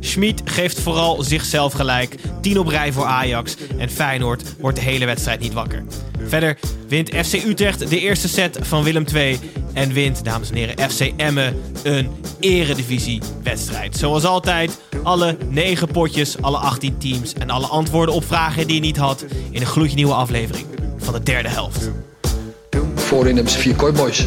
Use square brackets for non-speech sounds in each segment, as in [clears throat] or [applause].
Schmid geeft vooral zichzelf gelijk. 10 op rij voor Ajax. En Feyenoord wordt de hele wedstrijd niet wakker. Verder wint FC Utrecht de eerste set van Willem II. En wint, dames en heren, FC Emmen een eredivisie-wedstrijd. Zoals altijd, alle 9 potjes, alle 18 teams en alle antwoorden op vragen die je niet had. in een gloedje nieuwe aflevering van de derde helft. Voorin hebben ze vier kooiboys.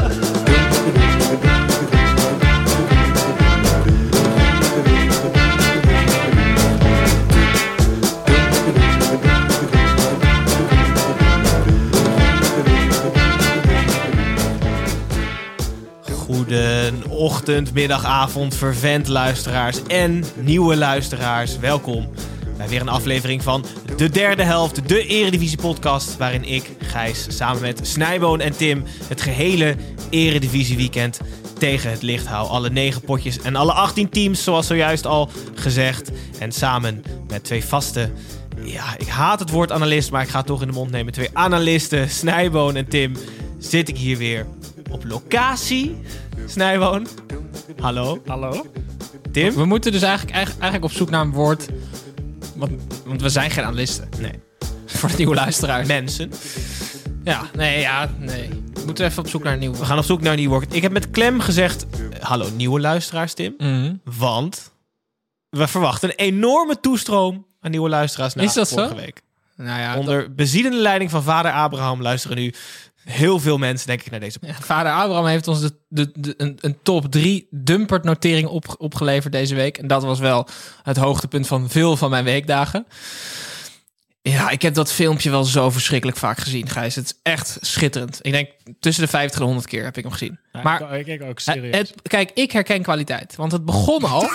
Goedenochtend, middag, avond, vervent luisteraars en nieuwe luisteraars. Welkom bij weer een aflevering van de derde helft, de Eredivisie podcast, waarin ik, Gijs, samen met Snijboon en Tim het gehele Eredivisie weekend tegen het licht hou. Alle negen potjes en alle 18 teams, zoals zojuist al gezegd. En samen met twee vaste ja, ik haat het woord analist, maar ik ga het toch in de mond nemen. Twee analisten, Snijboon en Tim, zit ik hier weer op locatie. Snijboon, hallo. Hallo? Tim? We moeten dus eigenlijk, eigenlijk, eigenlijk op zoek naar een woord. Want, want we zijn geen analisten. Nee. Voor de nieuwe luisteraars. Mensen. Ja, nee, ja, nee. We moeten even op zoek naar een nieuwe. We gaan op zoek naar een nieuw woord. Ik heb met klem gezegd, eh, hallo nieuwe luisteraars, Tim. Mhm. Want we verwachten een enorme toestroom aan nieuwe luisteraars na Is dat vorige zo? week. Nou ja, Onder bezielende leiding van vader Abraham luisteren nu heel veel mensen, denk ik, naar deze Ja, Vader Abraham heeft ons de, de, de- een, een top 3 dumpert notering op, opgeleverd deze week. En dat was wel het hoogtepunt van veel van mijn weekdagen. Ja, ik heb dat filmpje wel zo verschrikkelijk vaak gezien, Gijs. Het is echt schitterend. Ik denk tussen de 50 en 100 keer heb ik hem gezien. maar ik, ik ook serieus. het, kijk, ik herken kwaliteit. Want het begon al. [laughs]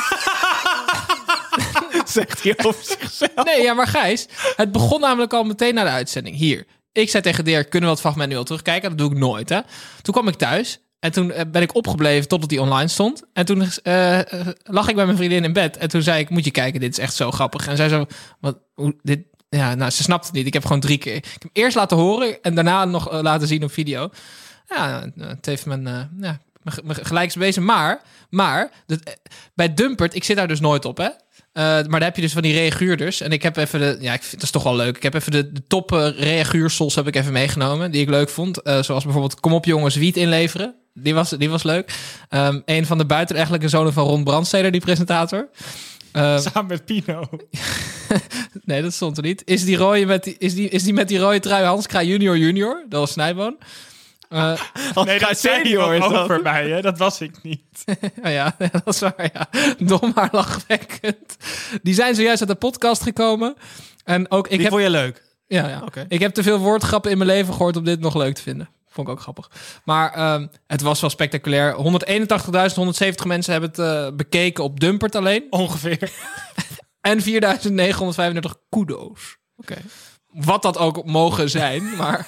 zegt hij over zichzelf. Nee, ja, maar Gijs, het begon namelijk al meteen na de uitzending. Hier, ik zei tegen Dirk, kunnen we het fragment nu al terugkijken? Dat doe ik nooit, hè. Toen kwam ik thuis en toen eh, ben ik opgebleven totdat hij online stond. En toen eh, eh, lag ik bij mijn vriendin in bed. En toen zei ik, moet je kijken, dit is echt zo grappig. En zij zo, wat, hoe, dit... Ja, nou, ze snapte het niet. Ik heb gewoon drie keer... Ik heb hem eerst laten horen en daarna nog laten zien op video. Ja, het heeft mijn... eh, ja. Maar, maar bij Dumpert, ik zit daar dus nooit op, hè. Eh, maar daar heb je dus van die reaguurders. En ik heb even de... Ja, ik vind dat is toch wel leuk. Ik heb even de, de top eh, reaguursels heb ik even meegenomen. Die ik leuk vond. Eh, zoals bijvoorbeeld Kom op jongens, wiet inleveren. Die was, die was leuk. Ehm, een van de buitenegelijke zonen van Ron Brandsteder, die presentator. Ehm, Samen met Pino. [laughs] nee, dat stond er niet. Is die, rode met die, is die, is die met die rode trui Hans Kraaij junior junior? Dat was Snijboon. Eh, [laughs] Nee, dat zei over mij, hè? Dat was ik niet. [laughs] Oh ja, [laughs] dat is waar, ja. Dom maar lachwekkend. Die zijn zojuist uit de podcast gekomen. En ook, ik Die heb, vond je leuk? ja, ja. Oké. ik heb te veel woordgrappen in mijn leven gehoord om dit nog leuk te vinden. Vond ik ook grappig. Maar ehm, het was wel spectaculair. 181.170 mensen hebben het eh, bekeken op Dumpert alleen. Ongeveer. En 4.935 kudo's. Oké. Wat dat ook mogen zijn, maar...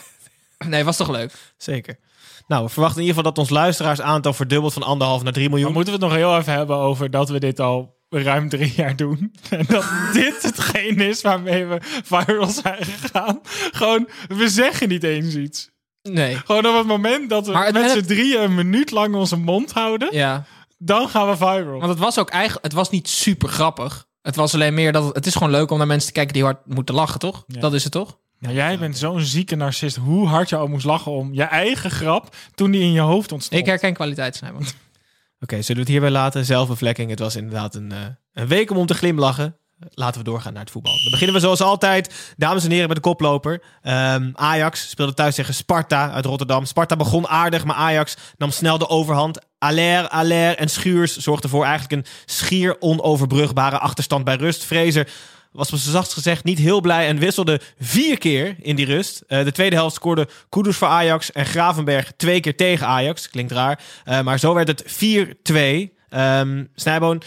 [clears throat] Nee, was toch leuk? Zeker. Nou, we verwachten in ieder geval dat ons luisteraarsaantal verdubbelt van anderhalf naar 3 Maar miljoen. moeten we het nog heel even hebben over dat we dit al ruim drie jaar doen. [laughs] En dat [laughs] dit hetgeen is waarmee we viral zijn gegaan. Gewoon, we zeggen niet eens iets. Nee. Gewoon op het moment dat we Maar het- met z'n drieën een minuut lang onze mond houden, Ja. dan gaan we viral. Want het was ook eigenlijk, het was niet super grappig. Het was alleen meer dat het, het is gewoon leuk om naar mensen te kijken die hard moeten lachen, toch? Ja. Dat is het toch? Maar jij bent zo'n zieke narcist. Hoe hard je al moest lachen om je eigen grap toen die in je hoofd ontstond. Ik herken kwaliteit, Snijboon. [laughs] Oké, zullen we het hierbij laten? Zelfbevlekking. Het was inderdaad een, eh, een week om om te glimlachen. Laten we doorgaan naar het voetbal. Dan beginnen we zoals altijd, dames en heren, met de koploper. Ehm, Ajax speelde thuis tegen Sparta uit Rotterdam. Sparta begon aardig, maar Ajax nam snel de overhand. Aller, Aller en Schuurs zorgden voor eigenlijk een schier onoverbrugbare achterstand bij rust. Fraser was op zachtst gezegd niet heel blij en wisselde vier keer in die rust. Eh, de tweede helft scoorde Kudus voor Ajax en Gravenberg twee keer tegen Ajax. Klinkt raar, Eh, maar zo werd het 4-2. Ehm Snijboon,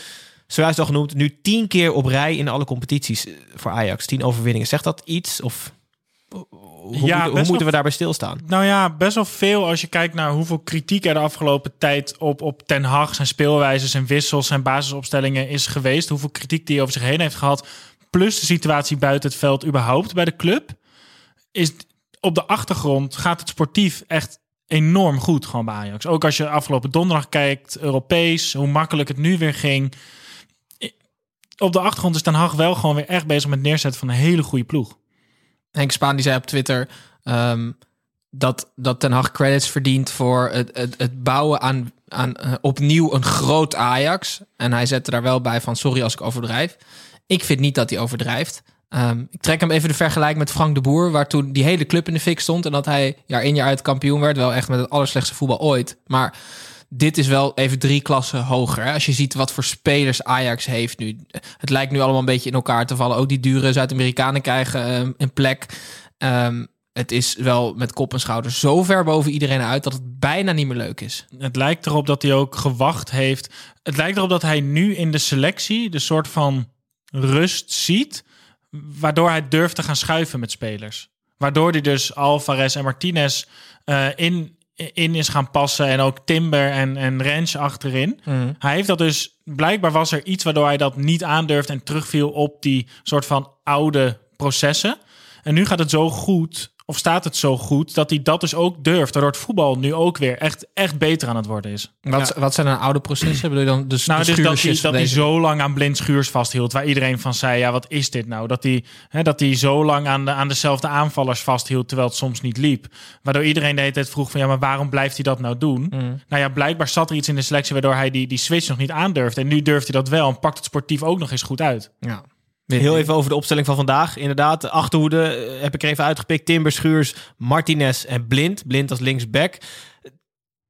zojuist al genoemd, nu tien keer op rij in alle competities eh, voor Ajax. Tien overwinningen. Zegt dat iets? Of hoe, Ja, moeten- hoe we daarbij stilstaan? Nou ja, best wel veel als je kijkt naar hoeveel kritiek er de afgelopen tijd op, op Ten Hag, zijn speelwijze, zijn wissels, zijn basisopstellingen is geweest. Hoeveel kritiek die over zich heen heeft gehad. Plus de situatie buiten het veld überhaupt bij de club. Is op de achtergrond gaat het sportief echt enorm goed gewoon bij Ajax. Ook als je afgelopen donderdag kijkt, Europees, hoe makkelijk het nu weer ging. Op de achtergrond is Ten Hag wel gewoon weer echt bezig met neerzetten van een hele goede ploeg. Henk Spaan die zei op Twitter ehm, dat, dat Ten Hag credits verdient voor het, het, het bouwen aan, aan eh, opnieuw een groot Ajax. En hij zette daar wel bij van sorry als ik overdrijf. Ik vind niet dat hij overdrijft. Ehm, ik trek hem even de vergelijking met Frank de Boer, waar toen die hele club in de fik stond en dat hij jaar in jaar uit kampioen werd. Wel echt met het allerslechtste voetbal ooit. Maar dit is wel even drie klassen hoger. Als je ziet wat voor spelers Ajax heeft nu. Het lijkt nu allemaal een beetje in elkaar te vallen. Ook die dure Zuid-Amerikanen krijgen ehm, een plek. Ehm, het is wel met kop en schouder zo ver boven iedereen uit dat het bijna niet meer leuk is. Het lijkt erop dat hij ook gewacht heeft. Het lijkt erop dat hij nu in de selectie de soort van rust ziet, waardoor hij durft te gaan schuiven met spelers. Waardoor hij dus Alvarez en Martinez eh, in, in is gaan passen en ook Timber en, en Rens achterin. Hij heeft dat dus, blijkbaar was er iets waardoor hij dat niet aandurft en terugviel op die soort van oude processen. En nu gaat het zo goed, of staat het zo goed, dat hij dat dus ook durft. Waardoor het voetbal nu ook weer echt, echt beter aan het worden is. Wat, wat zijn dan oude processen? Bedoel je dan de, Nou, de dus dat hij, dat hij zo lang aan blind schuurs vasthield. Waar iedereen van zei, ja, wat is dit nou? Dat hij, hè, dat hij zo lang aan, de, aan dezelfde aanvallers vasthield, terwijl het soms niet liep. Waardoor iedereen de hele tijd vroeg van, ja, maar waarom blijft hij dat nou doen? Nou ja, blijkbaar zat er iets in de selectie waardoor hij die, die switch nog niet aandurfde. En nu durft hij dat wel en pakt het sportief ook nog eens goed uit. Ja. Heel even over de opstelling van vandaag. Inderdaad, de achterhoede eh, heb ik er even uitgepikt. Timber, Schuurs, Martinez en Blind. Blind als linksback.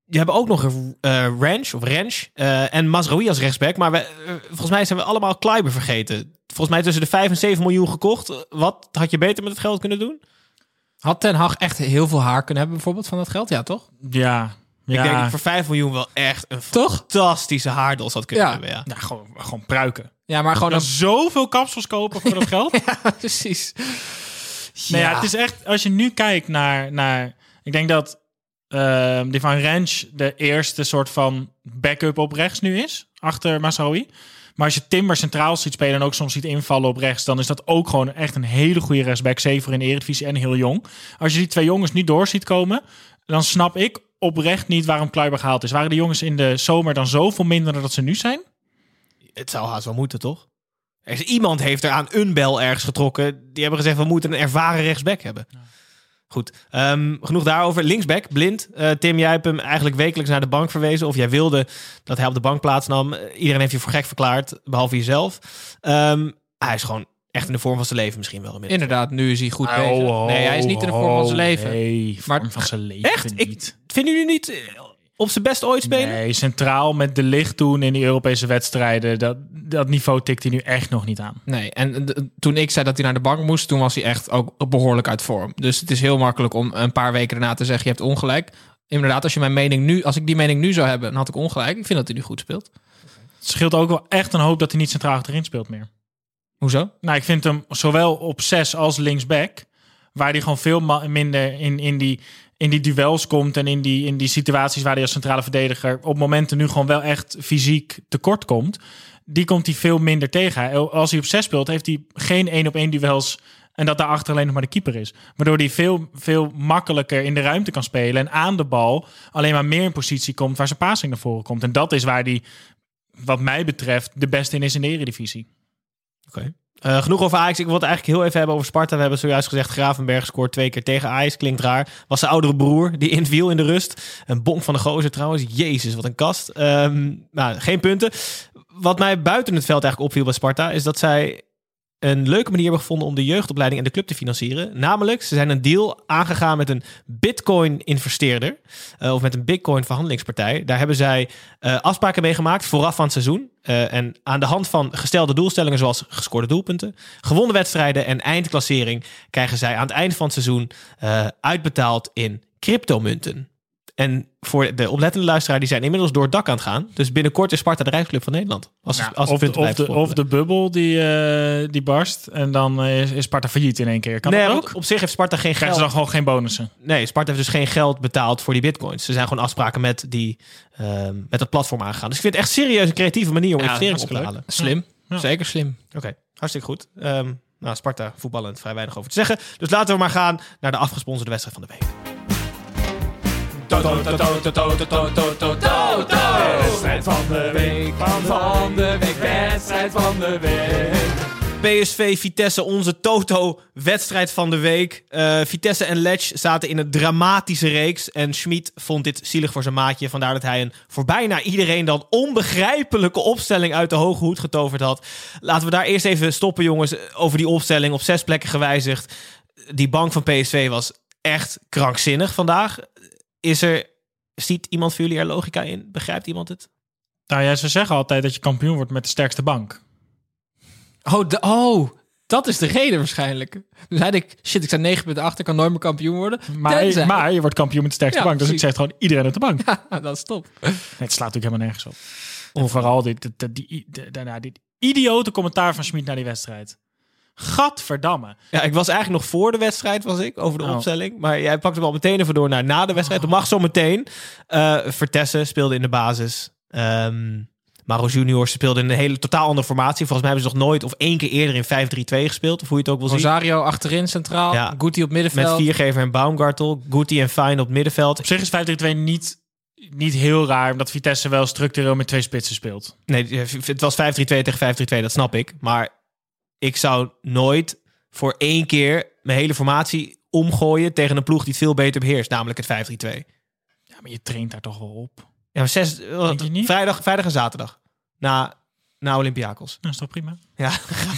Je hebben ook nog een eh Ranch of Ranch eh, en Mazraoui als rechtsback. Maar we, volgens mij zijn we allemaal Kleiber vergeten. Volgens mij tussen de 5 en 7 miljoen gekocht. Wat had je beter met het geld kunnen doen? Had Ten Hag echt heel veel haar kunnen hebben bijvoorbeeld van dat geld? Ja, toch? Ja, Ik denk dat ja, ik voor 5 miljoen wel echt een Toch? fantastische haardos had kunnen Ja. hebben. Ja. ja gewoon, gewoon pruiken. Ja, maar gewoon Dan een... zoveel kapsels kopen voor dat [laughs] geld. Precies. Nee, ja, het is echt, als je nu kijkt naar, naar ik denk dat ehm, die van Ranch de eerste soort van backup op rechts nu is, achter Masraoui. Maar als je Timber centraal ziet spelen en ook soms ziet invallen op rechts, dan is dat ook gewoon echt een hele goede rechtsback, zeker in de Eredivisie en heel jong. Als je die twee jongens niet door ziet komen, dan snap ik oprecht niet waarom Kluiber gehaald is. Waren de jongens in de zomer dan zoveel minder dan dat ze nu zijn? Het zou haast wel moeten, toch? Er is, iemand heeft er aan een bel ergens getrokken. Die hebben gezegd, we moeten een ervaren rechtsback hebben. Goed, ehm, genoeg daarover. Linksback, blind. Eh, Tim, jij hebt hem eigenlijk wekelijks naar de bank verwezen. Of jij wilde dat hij op de bank plaatsnam. Eh, iedereen heeft je voor gek verklaard, behalve jezelf. Ehm, hij is gewoon echt in de vorm van zijn leven misschien wel. inmiddels. Inderdaad, nu is hij goed bezig. nee, hij is niet in de vorm van zijn leven. Nee, vorm Maar- van zijn leven Echt? Ik, niet. Vinden jullie niet eh, op zijn best ooit spelen? Nee, centraal met de licht toen in die Europese wedstrijden. Dat, dat niveau tikt hij nu echt nog niet aan. Nee, en d- toen ik zei dat hij naar de bank moest, toen was hij echt ook behoorlijk uit vorm. Dus het is heel makkelijk om een paar weken daarna te zeggen, je hebt ongelijk. Inderdaad, als je mijn mening nu, als ik die mening nu zou hebben, dan had ik ongelijk. Ik vind dat hij nu goed speelt. Het scheelt ook wel echt een hoop dat hij niet centraal achterin speelt meer. Hoezo? Nou, ik vind hem zowel op 6 als linksback, waar hij gewoon veel minder in, in, die, in die duels komt en in die, in die situaties waar hij als centrale verdediger op momenten nu gewoon wel echt fysiek tekort komt. Die komt hij veel minder tegen. Als hij op 6 speelt, heeft hij geen één op één duels en dat daarachter alleen nog maar de keeper is. Waardoor hij veel, veel makkelijker in de ruimte kan spelen en aan de bal alleen maar meer in positie komt waar zijn passing naar voren komt. En dat is waar hij, wat mij betreft, de beste in is in de eredivisie. Oké. Eh, genoeg over Ajax. Ik wil het eigenlijk heel even hebben over Sparta. We hebben zojuist gezegd, Gravenberg scoort twee keer tegen Ajax. Klinkt raar. Was zijn oudere broer die inviel in de rust. Een bonk van de gozer trouwens. Jezus, wat een kast. Ehm, nou, geen punten. Wat mij buiten het veld eigenlijk opviel bij Sparta... is dat zij een leuke manier hebben gevonden om de jeugdopleiding en de club te financieren. Namelijk, ze zijn een deal aangegaan met een Bitcoin-investeerder. eh, of met een Bitcoin-verhandelingspartij. Daar hebben zij eh, afspraken mee gemaakt vooraf van het seizoen. Eh, en aan de hand van gestelde doelstellingen, zoals gescoorde doelpunten, gewonnen wedstrijden en eindklassering, krijgen zij aan het eind van het seizoen uitbetaald in cryptomunten. En voor de oplettende luisteraar, die zijn inmiddels door het dak aan het gaan. Dus binnenkort is Sparta de Rijksclub van Nederland. Als, Ja, als of, of, de, of de bubbel die, eh, die barst. En dan eh, is, is Sparta failliet in één keer. Kan nee, dat ook? op zich heeft Sparta geen Krijgen geld. ze dan gewoon geen bonussen? Nee, Sparta heeft dus geen geld betaald voor die bitcoins. Ze zijn gewoon afspraken met, die, ehm, met het platform aangegaan. Dus ik vind het echt serieus een creatieve manier om Ja, investeringen op te halen. Slim. Ja. Zeker slim. Oké, hartstikke goed. Ehm, nou, Sparta voetballend vrij weinig over te zeggen. Dus laten we maar gaan naar de afgesponsorde wedstrijd van de week. Wedstrijd van de week. Van de week. Wedstrijd van de week. PSV Vitesse, onze Toto-wedstrijd van de week. Eh, Vitesse en Ledge zaten in een dramatische reeks. En Schmid vond dit zielig voor zijn maatje. Vandaar dat hij een voor bijna iedereen dan onbegrijpelijke opstelling uit de hoge hoed getoverd had. Laten we daar eerst even stoppen, jongens. Over die opstelling op zes plekken gewijzigd. Die bank van PSV was echt krankzinnig vandaag. Is er, ziet iemand voor jullie er logica in? Begrijpt iemand het? Nou ja, ze zeggen altijd dat je kampioen wordt met de sterkste bank. Oh, de, oh, dat is de reden waarschijnlijk. Dus zei ik, shit, ik sta 9 punten achter, kan nooit meer kampioen worden. Maar, Tenzij- maar je wordt kampioen met de sterkste Ja, bank. Dus ik zeg gewoon iedereen op de bank. [laughs] dat is top. Nee, het slaat natuurlijk helemaal nergens op. En vooral dit, dit, dit, die- de- daarna dit idiote commentaar van Schmid naar die wedstrijd. Gadverdamme. Ja, ik was eigenlijk nog voor de wedstrijd, was ik, over de Oh. opstelling. Maar jij pakt hem al meteen even door naar na de wedstrijd. Dat mag zo meteen. Eh Vertessen speelde in de basis. Ehm Maro Junior speelde in een hele totaal andere formatie. Volgens mij hebben ze nog nooit of één keer eerder in 5-3-2 gespeeld. Of hoe je het ook wil zien. Rosario achterin centraal. Ja. Guti op Met middenveld. Viergever en Baumgartel. Guti en Fine op middenveld. Op zich is 5-3-2 niet, niet heel raar, omdat Vitesse wel structureel met twee spitsen speelt. Nee, het was 5-3-2 tegen 5-3-2, dat snap ik. Maar ik zou nooit voor één keer mijn hele formatie omgooien tegen een ploeg die het veel beter beheerst. Namelijk het 5-3-2. Ja, maar je traint daar toch wel op. Ja, maar zes? Vrijdag, vrijdag en zaterdag. Na, na Olympiakos. Nou, is toch prima? Ja,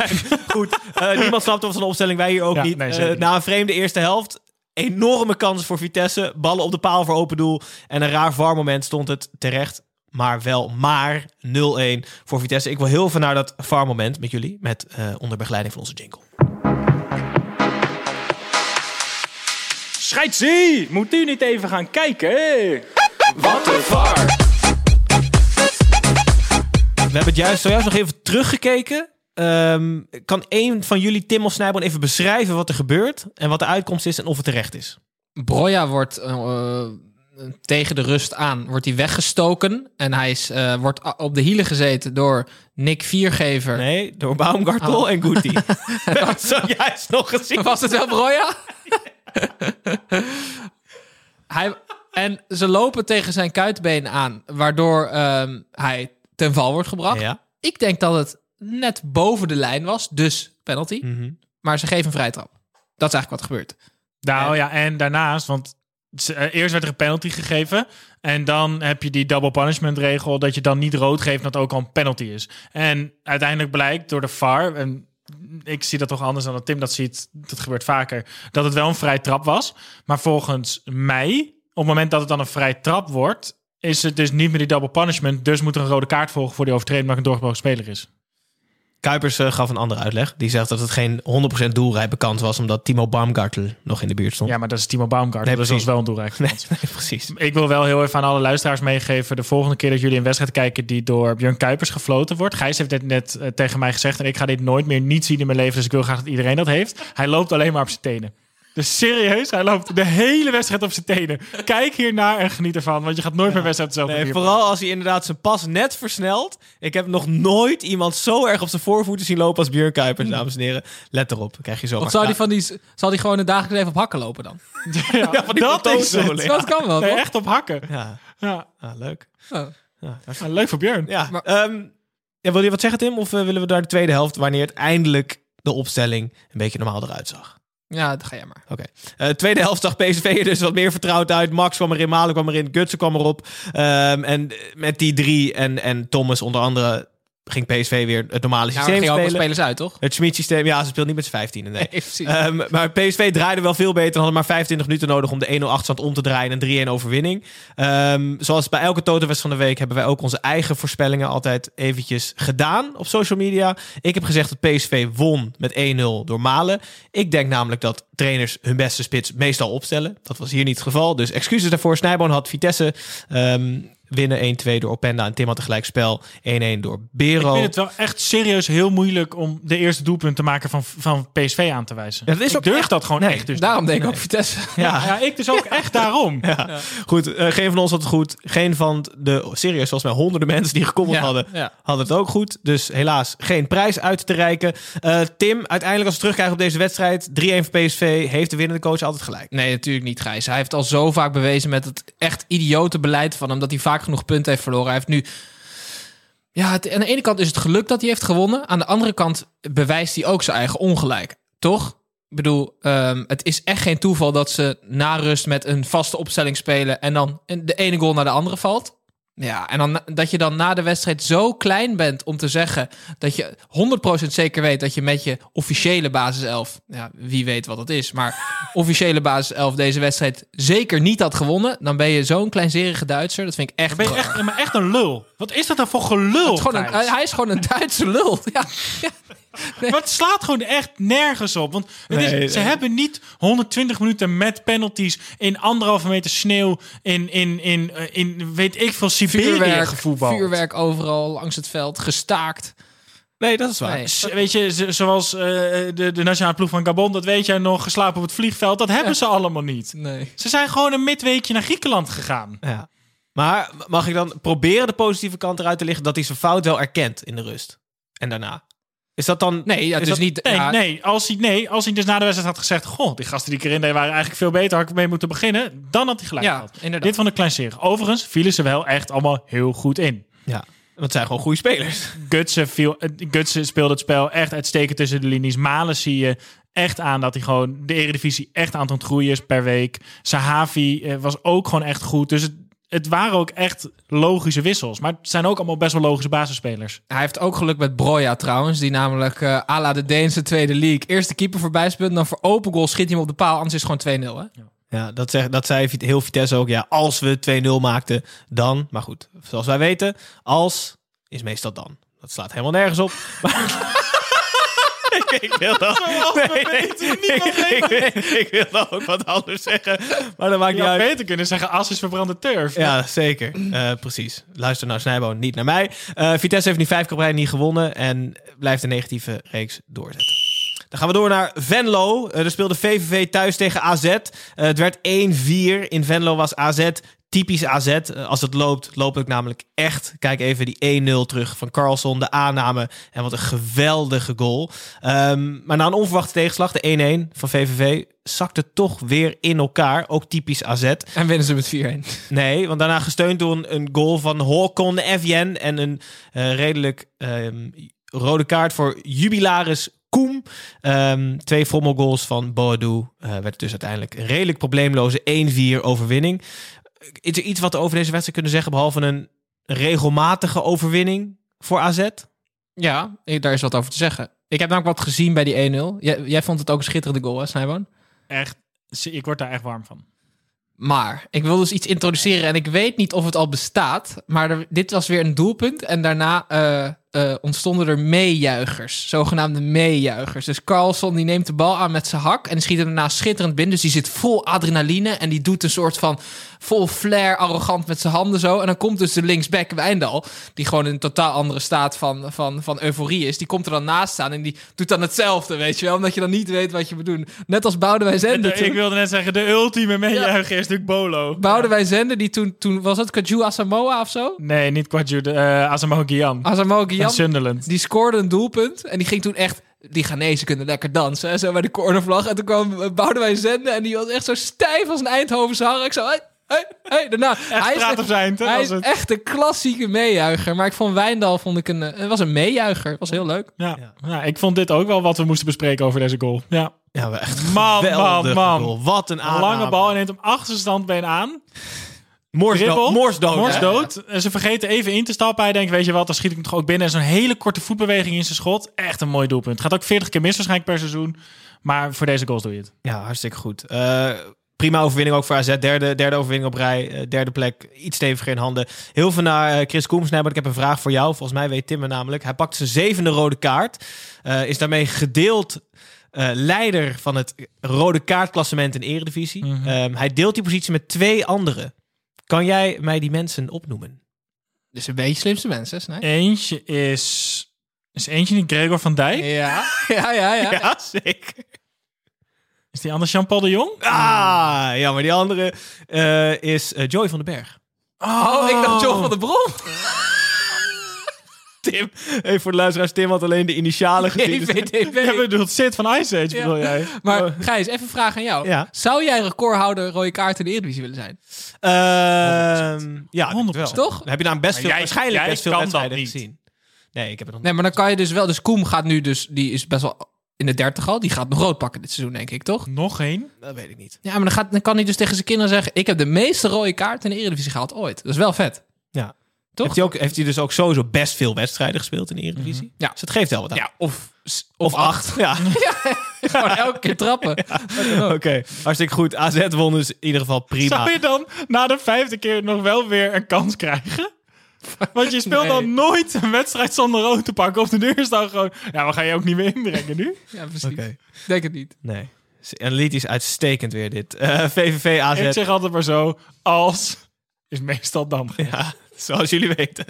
[laughs] goed. Eh, niemand snapt van de opstelling, wij hier ook Ja, niet. nee, Eh, niet. na een vreemde eerste helft, enorme kansen voor Vitesse. Ballen op de paal voor open doel. En een raar VAR-moment stond het terecht. Maar wel maar 0-1 voor Vitesse. Ik wil heel veel naar dat VAR-moment met jullie. Met eh, onder begeleiding van onze jingle. Scheidsie! Moet u niet even gaan kijken? Wat een var. We hebben het juist, zojuist nog even teruggekeken. Ehm, kan één van jullie, Tim of Snijboon, even beschrijven wat er gebeurt? En wat de uitkomst is en of het terecht is? Broja wordt eh, tegen de rust aan wordt hij weggestoken. En hij is, eh, wordt op de hielen gezeten door Nick Viergever. Nee, door Baumgartel Oh. en Guti. [laughs] Hebben het zojuist nog gezien. Was het wel Broja? hij, en ze lopen tegen zijn kuitbeen aan, waardoor ehm, hij ten val wordt gebracht. Ja. Ik denk dat het net boven de lijn was, dus penalty. Mhm. Maar ze geven een vrije trap. Dat is eigenlijk wat gebeurt. Nou ja, en daarnaast, want eerst werd er een penalty gegeven. En dan heb je die double punishment regel dat je dan niet rood geeft, dat ook al een penalty is. En uiteindelijk blijkt door de VAR, en ik zie dat toch anders dan dat Tim dat ziet, dat gebeurt vaker, dat het wel een vrij trap was. Maar volgens mij, op het moment dat het dan een vrij trap wordt, is het dus niet meer die double punishment. Dus moet er een rode kaart volgen voor die overtreding, maar een doorgebroken speler is. Kuipers eh, gaf een andere uitleg. Die zegt dat het geen 100% doelrijpe kans was, omdat Timo Baumgartel nog in de buurt stond. Ja, maar dat is Timo Baumgart. Nee, dus dat is precies. wel een kans. [laughs] nee, precies. Ik wil wel heel even aan alle luisteraars meegeven. De volgende keer dat jullie een wedstrijd kijken die door Björn Kuipers gefloten wordt. Gijs heeft dit net eh, tegen mij gezegd. En ik ga dit nooit meer niet zien in mijn leven. Dus ik wil graag dat iedereen dat heeft. Hij loopt alleen maar op zijn tenen. Dus serieus, hij loopt de hele wedstrijd op zijn tenen. Kijk hiernaar en geniet ervan. Want je gaat nooit meer wedstrijd dezelfde Nee, vooral als hij inderdaad zijn pas net versnelt. Ik heb nog nooit iemand zo erg op zijn voorvoeten zien lopen als Björn Kuipers, dames en heren. Let erop, dan krijg je zo. Of zou die, van die, zal die gewoon het dagelijks leven op hakken lopen dan? [laughs] Ja, Ja, van die dat is het. ja. Dat kan wel, Nee, toch? echt op hakken. Ja, Ja, ah, leuk. Oh. Ja, Ja, leuk voor Björn. ja. Maar- ehm, ja, wil je wat zeggen, Tim? Of eh, willen we naar de tweede helft, wanneer het eindelijk de opstelling een beetje normaal eruit zag? Ja, dat ga jij maar. Oké. Eh, tweede helft zag PSV dus wat meer vertrouwd uit. Max kwam erin, Malen kwam erin, Gutsen kwam erop. Ehm, en met die drie en, en Thomas onder andere ging PSV weer het normale systeem wel spelen. spelers uit, toch? Het Schmid-systeem, ja, ze speelt niet met z'n 15. Nee. [laughs] Ehm, maar PSV draaide wel veel beter. Hadden maar 25 minuten nodig om de 1-0 achterstand om te draaien. En een 3-1 overwinning. Ehm, zoals bij elke Totenwest van de week hebben wij ook onze eigen voorspellingen altijd eventjes gedaan op social media. Ik heb gezegd dat PSV won met 1-0 door Malen. Ik denk namelijk dat trainers hun beste spits meestal opstellen. Dat was hier niet het geval. Dus excuses daarvoor. Snijboon had Vitesse ehm, winnen 1-2 door Openda. En Tim had tegelijk spel 1-1 door Bero. Ik vind het wel echt serieus heel moeilijk om de eerste doelpunt te maken van, van PSV aan te wijzen. Ja, dat is ik ook durf echt- dat gewoon nee, echt. Dus Daarom denk ik ook Vitesse. ja. [laughs] ja, ik dus ook echt daarom. Ja. Goed, eh, geen van ons had het goed. Geen van de, serieus, volgens mij honderden mensen die gekommeld Ja, hadden, ja. hadden het ook goed. Dus helaas geen prijs uit te reiken. Eh, Tim, uiteindelijk als we terugkijken op deze wedstrijd, 3-1 voor PSV, heeft de winnende coach altijd gelijk. Nee, natuurlijk niet, Gijs. Hij heeft al zo vaak bewezen met het echt idiote beleid van hem... dat hij vaak genoeg punten heeft verloren. Hij heeft nu... Ja, aan de ene kant is het geluk dat hij heeft gewonnen. Aan de andere kant bewijst hij ook zijn eigen ongelijk. Toch? Ik bedoel, ehm, het is echt geen toeval dat ze na rust met een vaste opstelling spelen... en dan de ene goal naar de andere valt. Ja, en dan, dat je dan na de wedstrijd zo klein bent om te zeggen... dat je 100% zeker weet dat je met je officiële basiself... ja, wie weet wat dat is, maar [laughs] officiële basiself deze wedstrijd zeker niet had gewonnen... dan ben je zo'n kleinzerige Duitser. Dat vind ik echt... Ben je echt, maar echt een lul. Wat is dat dan voor gelul? Is een, hij is gewoon een Duitse lul. [laughs] Ja, ja. Maar het slaat gewoon echt nergens op. Want het is, Nee, ze nee. hebben niet 120 minuten met penalties in anderhalve meter sneeuw in, in, in, eh, in weet ik veel, Siberië Vuurwerk, gevoetbald. vuurwerk overal langs het veld, gestaakt. Nee, dat is waar. Nee. Weet je, zoals eh, de, de nationale ploeg van Gabon, dat weet jij nog, geslapen op het vliegveld. Dat hebben ze allemaal niet. Nee. Ze zijn gewoon een midweekje naar Griekenland gegaan. Ja. Maar mag ik dan proberen de positieve kant eruit te lichten dat hij zijn fout wel erkent in de rust? En daarna? Is dat dan... Nee, ja, is dus dat- niet... Nee, ja, nee, als hij, nee, als hij dus na de wedstrijd had gezegd... Goh, die gasten die ik erin deed waren eigenlijk veel beter. Had ik mee moeten beginnen. Dan had hij gelijk Ja, gehad. inderdaad. Dit van de kleinserig. Overigens vielen ze wel echt allemaal heel goed in. Ja, want het zijn gewoon goede spelers. [laughs] Gutsen, viel, eh, Gutsen speelde het spel echt uitstekend tussen de linies. Malen zie je echt aan dat hij gewoon de eredivisie echt aan het groeien is per week. Sahavi eh, was ook gewoon echt goed. Dus het, het waren ook echt logische wissels. Maar het zijn ook allemaal best wel logische basisspelers. Hij heeft ook geluk met Broja trouwens, die namelijk eh à la de Deense tweede league eerste keeper voorbij speelt. Dan voor open goal schiet hij hem op de paal, anders is het gewoon 2-0 hè. Ja, dat, zeg, dat zei heel Vitesse ook. Ja, als we 2-0 maakten, dan. Maar goed, zoals wij weten, als is meestal dan. Dat slaat helemaal nergens op. [laughs] Ik, [laughs] ik wil dan, nee, nee, ik, ik, [laughs] ik wil dan ook wat anders zeggen. Maar dat maakt Je niet uit. beter kunnen zeggen, as is verbrande turf. Ja, zeker. Eh, precies. Luister naar Snijboon, niet naar mij. Eh, Vitesse heeft nu vijf keer niet gewonnen en blijft een negatieve reeks doorzetten. Dan gaan we door naar Venlo. Eh, er speelde VVV thuis tegen AZ. Het werd 1-4. In Venlo was AZ typisch AZ. Eh, als het loopt, loopt het namelijk echt. Kijk even die 1-0 terug van Carlson. De aanname. En wat een geweldige goal. Ehm, maar na een onverwachte tegenslag, de 1-1 van VVV, zakte toch weer in elkaar. Ook typisch AZ. En winnen ze met 4-1. Nee, want daarna gesteund door een, een goal van Håkon Evjen en een eh, redelijk ehm, rode kaart voor Jubilaris Koem. Ehm, twee fommelgoals van Boadu eh, werd het dus uiteindelijk een redelijk probleemloze 1-4 overwinning. Is er iets wat we over deze wedstrijd kunnen zeggen, behalve een regelmatige overwinning voor AZ? Ja, ik- daar is wat over te zeggen. Ik heb namelijk wat gezien bij die 1-0. Jij, jij vond het ook een schitterende goal, hè, Snijboon? Echt, ik word daar echt warm van. Maar ik wil dus iets introduceren en ik weet niet of het al bestaat. Maar er- dit was weer een doelpunt en daarna eh, eh, ontstonden er meejuichers. Zogenaamde meejuichers. Dus Carlson die neemt de bal aan met zijn hak en schiet hem daarna schitterend binnen. Dus die zit vol adrenaline en die doet een soort van vol flair, arrogant met zijn handen zo. En dan komt dus de linksback Wijndal, die gewoon in een totaal andere staat van, van, van euforie is. Die komt er dan naast staan en die doet dan hetzelfde, weet je wel. Omdat je dan niet weet wat je moet doen. Net als Boudewijn Zender. ik wilde net zeggen, de ultieme meejuicher is natuurlijk Bolo. Boudewijn Zender, die toen, toen was het Kaju Asamoah of zo? Nee, niet Kwadju, de uh, Asamoah Gyan. Asamoah Sunderland. die scoorde een doelpunt en die ging toen echt... Die Ghanese kunnen lekker dansen, hè, zo bij de cornervlag. En toen kwam eh, Boudewijn Zender en die was echt zo stijf als een Eindhovense hark. Ik zo, hey, hey, hey. Daarna, hij praat op zijn, hij als is het- echt een klassieke meejuicher. Maar ik vond Wijndal, vond ik een, eh, het was een meejuicher. was heel leuk. Ja. Ja. ik vond dit ook wel wat we moesten bespreken over deze goal. Ja. Ja, echt Man, man, man. goal. Wat een aanname. lange bal en neemt hem achterstandbeen aan. Moors dribbel. dood. Moors dood. Moors hè? dood. En ze vergeten even in te stappen. Hij denkt, weet je wat, dan schiet ik hem toch ook binnen. En zo'n hele korte voetbeweging in zijn schot. Echt een mooi doelpunt. Gaat ook 40 keer mis waarschijnlijk per seizoen. Maar voor deze goals doe je het. Ja, hartstikke goed. Eh, prima overwinning ook voor AZ. Derde, derde overwinning op rij. Eh, derde plek. Iets steviger in handen. Heel veel naar eh, Chris. Maar ik heb een vraag voor jou. Volgens mij weet Tim het namelijk. Hij pakt zijn zevende rode kaart. Eh, is daarmee gedeeld eh, leider van het rode kaartklassement in Eredivisie. Mhm. Ehm, hij deelt die positie met twee anderen. Kan jij mij die mensen opnoemen? Dus een beetje slimste mensen, hè? Eentje is... Is eentje niet Gregor van Dijk? Ja, ja, ja. ja. [laughs] Ja, zeker. Is die anders Jean-Paul de Jong? Ah, ja, maar die andere eh, is eh, Joy van den Berg. Oh, ik dacht John van der Bron. [laughs] Tim, even voor de luisteraars, Tim had alleen de initialen [laughs] gezien. dus- GVDB. [laughs] Jij bedoelt Sid van Ice Age, bedoel jij? Maar Gijs, even een vraag aan jou. Ja. Zou jij recordhouder rode kaart in de Eredivisie willen zijn? Ehm, ja, 100%. wel. Toch? Dan heb je daar best Maar veel, jij- waarschijnlijk jij best veel wedstrijden niet. gezien. Nee, ik heb het nog Nee, maar dan kan je dus wel... Dus Koem gaat nu dus... Die is best wel in de dertig al. Die gaat nog rood pakken dit seizoen, denk ik, toch? Nog één? Dat weet ik niet. Ja, maar dan, gaat, dan kan hij dus tegen zijn kinderen zeggen... Ik heb de meeste rode kaarten in de Eredivisie gehaald ooit. Dat is wel vet. Toch? Heeft hij, ook, heeft hij dus ook sowieso best veel wedstrijden gespeeld in de Eredivisie? Ja. Dus het geeft wel wat aan. Ja, of, Of acht. [laughs] Ja, Gewoon elke keer trappen. oké. Hartstikke goed. AZ won dus in ieder geval prima. Zou je dan na de vijfde keer nog wel weer een kans krijgen? Want je speelt Nee. dan nooit een wedstrijd zonder rood te pakken. Of de deur is dan gewoon... Ja, we gaan je ook niet meer inbrengen nu. Ja, precies. Oké. Denk het niet. Nee. Analytisch uitstekend weer dit. Eh, VVV AZ. Ik zeg altijd maar zo, als is meestal dan. Ja, [laughs] zoals jullie weten.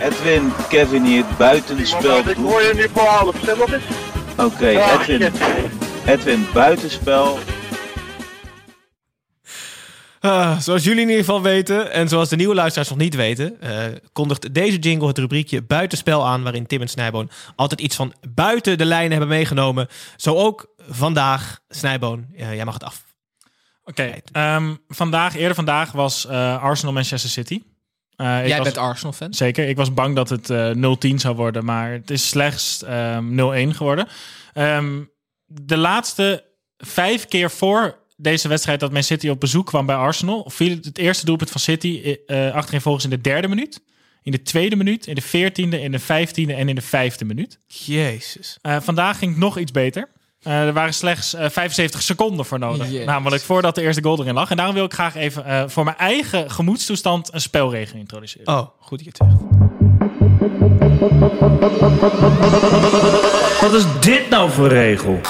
Edwin, Kevin hier, buitenspel. Ik hoor je nu voor half. Stem op eens. Oké, Edwin. Edwin, buitenspel. Ah, zoals jullie in ieder geval weten, en zoals de nieuwe luisteraars nog niet weten, eh, kondigt deze jingle het rubriekje Buitenspel aan, waarin Tim en Snijboon altijd iets van buiten de lijnen hebben meegenomen. Zo ook vandaag, Snijboon, eh, jij mag het af. Oké, ehm, vandaag, eerder vandaag was eh, Arsenal Manchester City. Eh, ik Jij was- bent Arsenal-fan. Zeker, ik was bang dat het eh 0-10 zou worden, maar het is slechts ehm, 0-1 geworden. Ehm, de laatste vijf keer voor deze wedstrijd dat Man City op bezoek kwam bij Arsenal, viel het eerste doelpunt van City eh achterin volgens in de derde minuut, in de tweede minuut, in de veertiende, in de vijftiende en in de vijfde minuut. Jezus. Vandaag ging het nog iets beter. Eh, er waren slechts eh, 75 seconden voor nodig. Namelijk voordat de eerste goal erin lag. En daarom wil ik graag even eh, voor mijn eigen gemoedstoestand een spelregel introduceren. Oh, goed dat je het zegt. Wat is dit nou voor regel?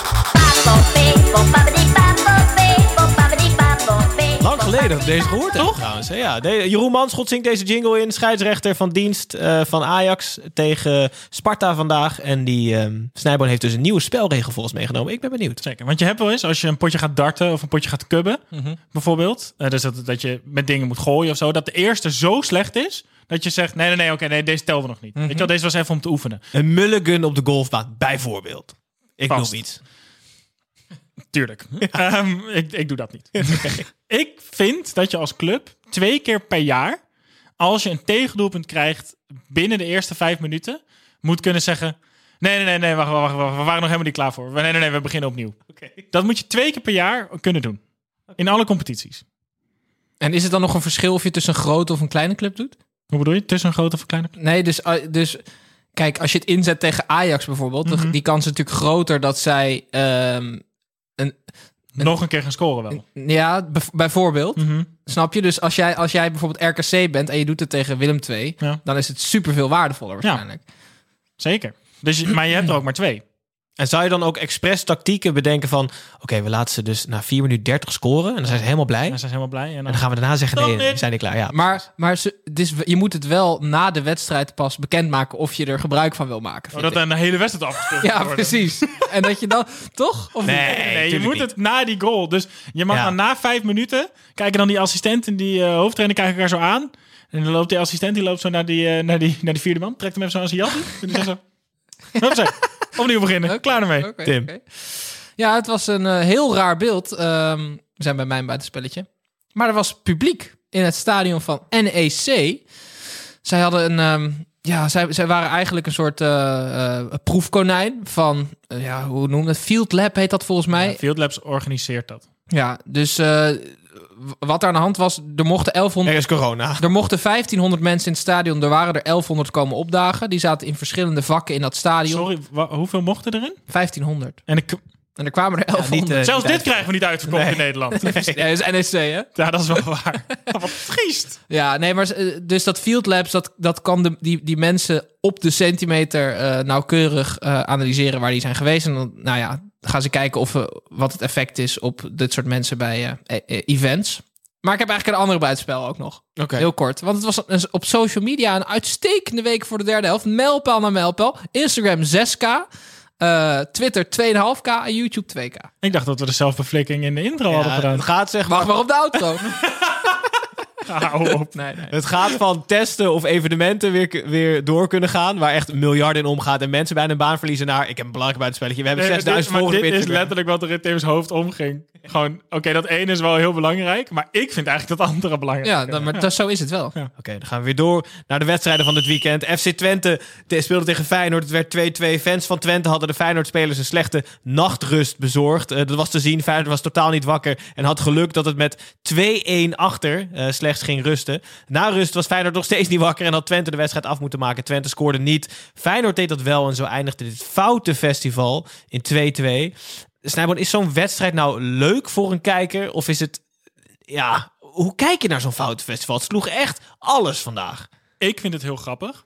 Lang geleden dat deze gehoord heb, trouwens. hè? Ja, de- Jeroen Manschot zingt deze jingle in. Scheidsrechter van dienst eh, van Ajax tegen Sparta vandaag. En die ehm Snijboon heeft dus een nieuwe spelregel voor ons meegenomen. Ik ben benieuwd. Zeker, want je hebt wel eens, als je een potje gaat darten of een potje gaat kubben, Mhm. bijvoorbeeld. eh, dus dat, dat je met dingen moet gooien of zo. Dat de eerste zo slecht is, dat je zegt, nee, nee, nee, oké, nee, deze telden we nog niet. Mhm. Weet je wel, deze was even om te oefenen. Een mulligan op de golfbaan, bijvoorbeeld. Ik Vast. noem iets. Tuurlijk. Ehm, ik, ik doe dat niet. [laughs] ik vind dat je als club twee keer per jaar, als je een tegendoelpunt krijgt binnen de eerste vijf minuten, moet kunnen zeggen: Nee, nee, nee, nee, wacht, wacht, wacht, we waren nog helemaal niet klaar voor. Nee, nee, nee, we beginnen opnieuw. Dat moet je twee keer per jaar kunnen doen. In alle competities. En is het dan nog een verschil of je tussen een grote of een kleine club doet? Hoe bedoel je? Tussen een grote of een kleine? Nee, dus, eh, dus kijk, als je het inzet tegen Ajax bijvoorbeeld, Mhm. die kans is natuurlijk groter dat zij ehm, een, Nog een keer gaan scoren wel. ja, bijv- bijvoorbeeld, Mhm. snap je? Dus als jij, als jij bijvoorbeeld RKC bent en je doet het tegen Willem II, Ja. dan is het super veel waardevoller waarschijnlijk. Zeker. Dus, maar je hebt er ook maar twee. En zou je dan ook expres tactieken bedenken van... Oké, we laten ze dus na 4 minuten 30 scoren. En dan zijn ze helemaal blij. En ze zijn helemaal blij. En En dan, dan gaan we daarna zeggen, nee, zijn niet klaar. Ja, Maar, maar ze, dus je moet het wel na de wedstrijd pas bekendmaken of je er gebruik van wil maken. Oh, dat ik. een hele wedstrijd [laughs] afgespeeld ja, worden. precies. en dat je dan, toch? Of niet? Nee, Nee, je moet niet. het na die goal. Dus je mag Ja. dan na vijf minuten kijken dan die assistent en die eh, hoofdtrainer kijken elkaar zo aan. En dan loopt die assistent die loopt zo naar die, eh, naar die, naar die vierde man. Trekt hem even zo aan zijn jas. En die zegt zo... [laughs] Opnieuw beginnen. Klaar ermee. Tim. Ja, het was een eh, heel raar beeld. Ehm, we zijn bij mijn buitenspelletje. Maar er was publiek in het stadion van NEC. Zij hadden een... ehm, ja, zij, zij waren eigenlijk een soort eh, eh, proefkonijn van... ja, hoe noem dat? Field Lab heet dat volgens mij. Ja, Field Labs organiseert dat. Ja, dus wat er aan de hand was, er mochten 1100... Er is corona. Er mochten 1500 mensen in het stadion, er waren er 1100 komen opdagen. Die zaten in verschillende vakken in dat stadion. Sorry, hoeveel mochten erin? 1500. En ik, En er kwamen er 1100. niet, eh, zelfs dit krijgen we niet uitverkocht Nee. in Nederland. [laughs] Ja, dat is NEC, hè? Ja, dat is wel waar. [laughs] Wat triest. Ja, nee, maar eh, dus dat Field Labs, dat, dat kan de, die, die mensen op de centimeter eh, nauwkeurig eh, analyseren waar die zijn geweest. En dan, nou ja, gaan ze kijken of, eh, wat het effect is op dit soort mensen bij eh, eh, events. Maar ik heb eigenlijk een andere buitenspel ook nog. Heel kort. Want het was op social media een uitstekende week voor de derde helft. Mijlpaal naar mijlpaal. Instagram 6k. eh, Twitter 2,5k en YouTube 2k. Ik dacht dat we de zelfbeflikking in de intro hadden gedaan. het gaat zeg Wacht maar, maar op de outro. [laughs] [laughs] Hou op. [laughs] nee, nee. het gaat van testen of evenementen weer, weer door kunnen gaan, waar echt miljarden in omgaat en mensen bijna een baan verliezen naar, ik heb een belangrijk buitenspelletje, we hebben Nee, 6000 dit, maar volgers dit op is letterlijk wat er in Tim's hoofd omging. Gewoon, oké, dat ene is wel heel belangrijk, maar ik vind eigenlijk dat andere belangrijk. Ja, dan, maar dat- zo is het wel. Oké, dan gaan we weer door naar de wedstrijden van dit weekend. FC Twente te- speelde tegen Feyenoord. Het werd 2-2. Fans van Twente hadden de Feyenoord-spelers een slechte nachtrust bezorgd. Eh, dat was te zien. Feyenoord was totaal niet wakker en had geluk dat het met 2-1 achter eh, slechts ging rusten. Na rust was Feyenoord nog steeds niet wakker en had Twente de wedstrijd af moeten maken. Twente scoorde niet. Feyenoord deed dat wel en zo eindigde dit foute festival in 2-2. Snijboon, is zo'n wedstrijd nou leuk voor een kijker? Of is het... Ja, hoe kijk je naar zo'n foute festival? Het sloeg echt alles vandaag. Ik vind het heel grappig.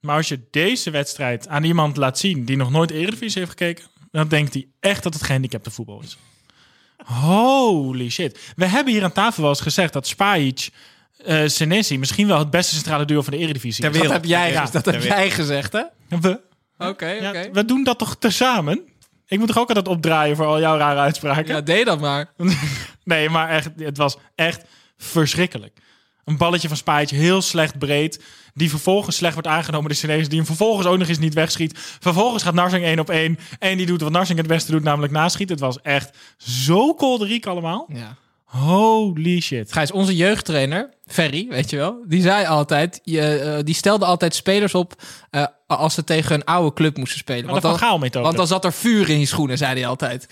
Maar als je deze wedstrijd aan iemand laat zien die nog nooit Eredivisie heeft gekeken, dan denkt hij echt dat het gehandicapte voetbal is. Holy shit. We hebben hier aan tafel wel eens gezegd dat Spajic, eh Senesi misschien wel het beste centrale duo van de Eredivisie Ter is. wereld. Dat heb jij, Ja, dat heb wereld. jij gezegd, hè? We, Oké, ja, oké. we doen dat toch tezamen? Ik moet toch ook altijd opdraaien voor al jouw rare uitspraken? Ja, deed dat maar. [laughs] Nee, maar echt, het was echt verschrikkelijk. Een balletje van Spaatje, heel slecht breed. Die vervolgens slecht wordt aangenomen door de Chinezen. Die hem vervolgens ook nog eens niet wegschiet. Vervolgens gaat Narsing één op één. En die doet wat Narsing het beste doet, namelijk naschieten. Het was echt zo kolderiek allemaal. Ja. Holy shit. Gijs, onze jeugdtrainer, Ferry, weet je wel, die zei altijd, je, eh, die stelde altijd spelers op eh, als ze tegen een oude club moesten spelen. Want dan, want dan zat er vuur in die schoenen, zei hij altijd.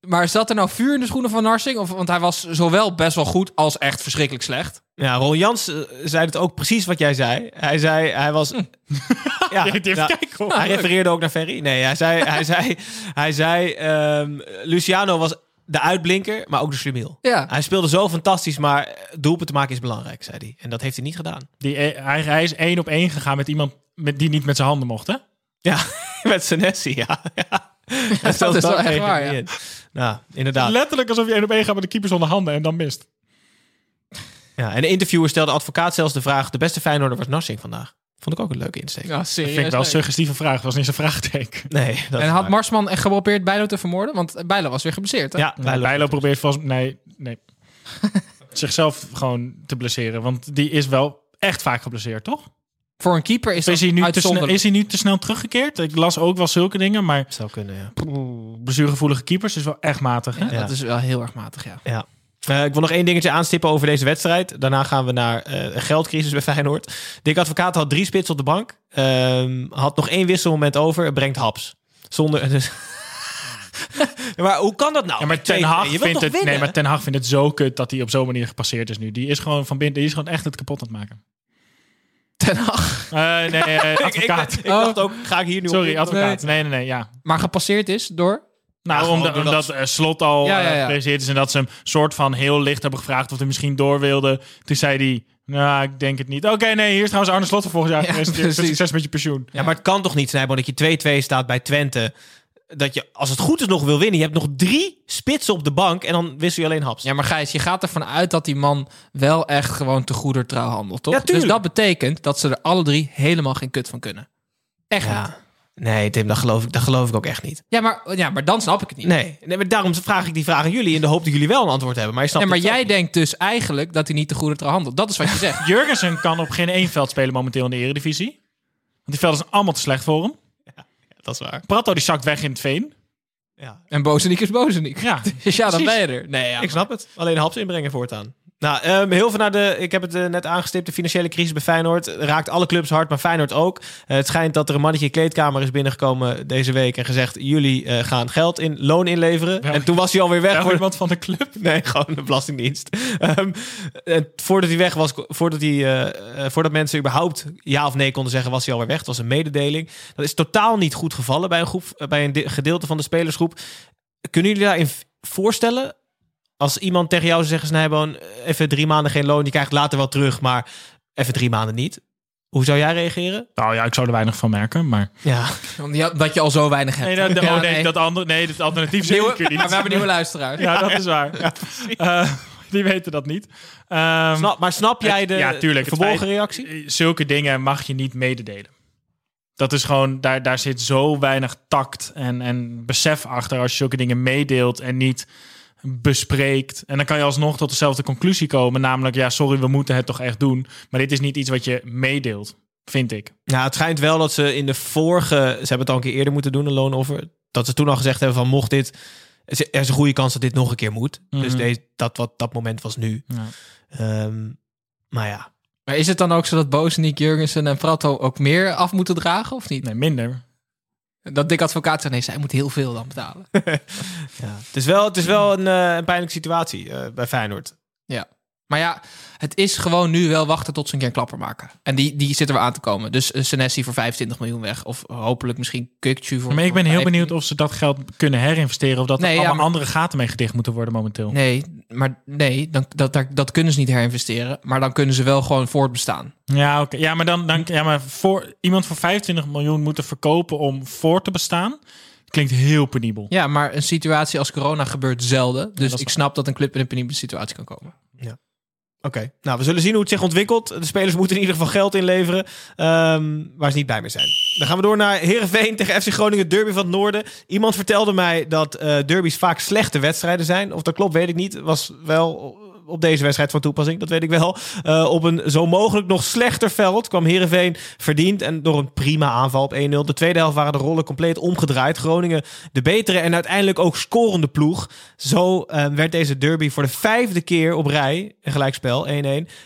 Maar zat er nou vuur in de schoenen van Narsing? Of, want hij was zowel best wel goed als echt verschrikkelijk slecht. Ja, Ron Jans eh, zei het ook precies wat jij zei. Hij zei, hij was... [laughs] ja, [laughs] Die heeft nou, kijken, hij refereerde ook naar Ferry. Nee, hij zei, hij zei, hij zei ehm, Luciano was de uitblinker, maar ook de slimiel. Ja. Hij speelde zo fantastisch, maar doelpunt te maken is belangrijk, zei hij. En dat heeft hij niet gedaan. Die, eh, hij, hij is één op één gegaan met iemand met, die niet met zijn handen mocht, hè? Ja, [laughs] met Senesi, ja. ja. [laughs] Dat is wel echt waar, ja. in. Nou, inderdaad. Letterlijk alsof je één op één gaat met de keeper zonder handen en dan mist. Ja, en de interviewer stelde advocaat zelfs de vraag... de beste Feyenoorder was Narsing vandaag. Vond ik ook een leuke insteek. Ja, Dat serieus. vind ik wel een suggestieve vraag. Dat was niet zo'n vraagteken. [laughs] Nee, dat En had waar. Marsman echt geprobeerd Bijlo te vermoorden? Want Bijlo was weer geblesseerd, hè? Ja, Bijlo, Bijlo probeert volgens Nee, nee. [laughs] Zichzelf gewoon te blesseren. Want die is wel echt vaak geblesseerd, toch? Voor een keeper is, Is dat hij, nu te snel, is hij nu te snel teruggekeerd? Ik las ook wel zulke dingen, maar Zou kunnen, ja. blessuregevoelige keepers is wel echt matig. Hè? Ja, Dat is wel heel erg matig, ja. Ja. Eh, ik wil nog één dingetje aanstippen over deze wedstrijd. Daarna gaan we naar eh, een geldcrisis bij Feyenoord. Dick Advocaat had drie spits op de bank. Ehm, had nog één wisselmoment over. Brengt Haps. Zonder... Dus... [laughs] Maar hoe kan dat nou? Ja, maar Ten Hag, je wilt vindt toch het, winnen? nee, maar Ten Hag vindt het zo kut dat hij op zo'n manier gepasseerd is nu. Die is gewoon van binnen, die is gewoon echt het kapot aan het maken. Ten Hag. Eh, nee, eh, [laughs] Ik, ik, advocaat. ik dacht ook, ga ik hier nu Sorry, op? advocaat. Nee, nee, nee, ja. Maar gepasseerd is door... Nou, Ja, omdat, omdat eh, Slot al Ja, ja, gepresenteerd is en dat ze hem soort van heel licht hebben gevraagd of hij misschien door wilde. Toen zei hij, nou, ik denk het niet. Oké, nee, hier is trouwens Arne Slot voor volgend jaar Ja, gepresenteerd. precies. Succes met je pensioen. Ja, maar het kan toch niet, Snijbo, dat je 2-2 staat bij Twente. Dat je, als het goed is, nog wil winnen. Je hebt nog drie spitsen op de bank en dan wissel je alleen Haps. Ja, maar Gijs, je gaat ervan uit dat die man wel echt gewoon te goeder trouw handelt, toch? Ja, tuurlijk. dus dat betekent dat ze er alle drie helemaal geen kut van kunnen. Echt niet. Ja. Nee, Tim, dat geloof, ik, dat geloof ik ook echt niet. Ja maar, ja, maar dan snap ik het niet. Nee, nee maar daarom vraag ik die vraag aan jullie in de hoop dat jullie wel een antwoord hebben. Maar je snapt Ja, maar jij denkt dus eigenlijk dat hij niet te goede trouw handelt. Dat is wat je zegt. [laughs] Jurgensen kan op geen één veld spelen momenteel in de Eredivisie. Want die velden zijn allemaal te slecht voor hem. niet. Dat is waar. Prato die zakt weg in het veen. Ja. En Bozeniek is Bozeniek. Ja, [laughs] Dus ja, dan ben je er. Nee, ja, Ik snap het. Alleen Haps inbrengen voortaan. Nou, ehm, heel veel naar de. Ik heb het eh, net aangestipt. De financiële crisis bij Feyenoord raakt alle clubs hard, maar Feyenoord ook. Eh, het schijnt dat er een mannetje in kleedkamer is binnengekomen deze week en gezegd: jullie eh, gaan geld in loon inleveren. Wel- en toen was hij alweer weg. Voor- iemand van de club? [laughs] Nee, gewoon de belastingdienst. Ehm, en voordat hij weg was, voordat, hij, voordat mensen überhaupt ja of nee konden zeggen, was hij alweer weg. Het was een mededeling. Dat is totaal niet goed gevallen bij een, groep, bij een de- gedeelte van de spelersgroep. Kunnen jullie daarin voorstellen? Als iemand tegen jou zou zeggen, Snijboon, even drie maanden geen loon, die krijgt later wel terug, maar even drie maanden niet. Hoe zou jij reageren? Nou ja, ik zou er weinig van merken, maar... Ja. [laughs] Ja, dat je al zo weinig hebt. Nee, dat, [laughs] Ja, oh, nee, dat andere, nee, dat alternatief [laughs] Nieuwe- zeker niet. maar we hebben nieuwe luisteraars. Ja, dat is waar. Eh, die weten dat niet. Ehm, Snap- maar snap jij de ja, tuurlijk, het verborgen feit- reactie? Zulke dingen mag je niet mededelen. Dat is gewoon, daar, daar zit zo weinig tact en, en besef achter als je zulke dingen meedeelt en niet bespreekt. En dan kan je alsnog tot dezelfde conclusie komen, namelijk, ja, sorry, we moeten het toch echt doen. Maar dit is niet iets wat je meedeelt, vind ik. Ja, het schijnt wel dat ze in de vorige... Ze hebben het al een keer eerder moeten doen, een loonoffer. Dat ze toen al gezegd hebben van mocht dit... Er is een goede kans dat dit nog een keer moet. Dus Mhm. deze, dat, wat, dat moment was nu. Ja. Ehm, maar ja. Maar is het dan ook zo dat Bozeniek, Jurgensen en Prato ook meer af moeten dragen, of niet? Nee, minder. Dat dik advocaat zegt, nee, zij moet heel veel dan betalen. [laughs] ja. Het is wel, het is wel een, eh, een pijnlijke situatie eh, bij Feyenoord. Ja. Maar ja, het is gewoon nu wel wachten tot ze een keer een klapper maken. En die, die zit er weer aan te komen. Dus uh, Senesi voor 25 miljoen weg. Of hopelijk misschien Kukcu voor Maar ik ben heel 15. benieuwd of ze dat geld kunnen herinvesteren... of dat Nee, er ja, allemaal maar- andere gaten mee gedicht moeten worden momenteel. Nee, maar nee, dan, dat, dat, dat kunnen ze niet herinvesteren. Maar dan kunnen ze wel gewoon voortbestaan. Ja, oké. Ja, maar dan, dan ja, maar voor iemand voor 25 miljoen moeten verkopen om voor te bestaan, klinkt heel penibel. Ja, maar een situatie als corona gebeurt zelden. Dus ik snap dat een club in een penibele situatie kan komen. Oké, nou we zullen zien hoe het zich ontwikkelt. De spelers moeten in ieder geval geld inleveren ehm, waar ze niet bij meer zijn. Dan gaan we door naar Herenveen tegen FC Groningen, derby van het Noorden. Iemand vertelde mij dat eh derbies vaak slechte wedstrijden zijn. Of dat klopt, weet ik niet. Was wel op deze wedstrijd van toepassing, dat weet ik wel. Eh, op een zo mogelijk nog slechter veld kwam Herenveen verdiend en door een prima aanval op 1-0. De tweede helft waren de rollen compleet omgedraaid. Groningen de betere en uiteindelijk ook scorende ploeg. Zo eh, werd deze derby voor de vijfde keer op rij een gelijkspel 1-1.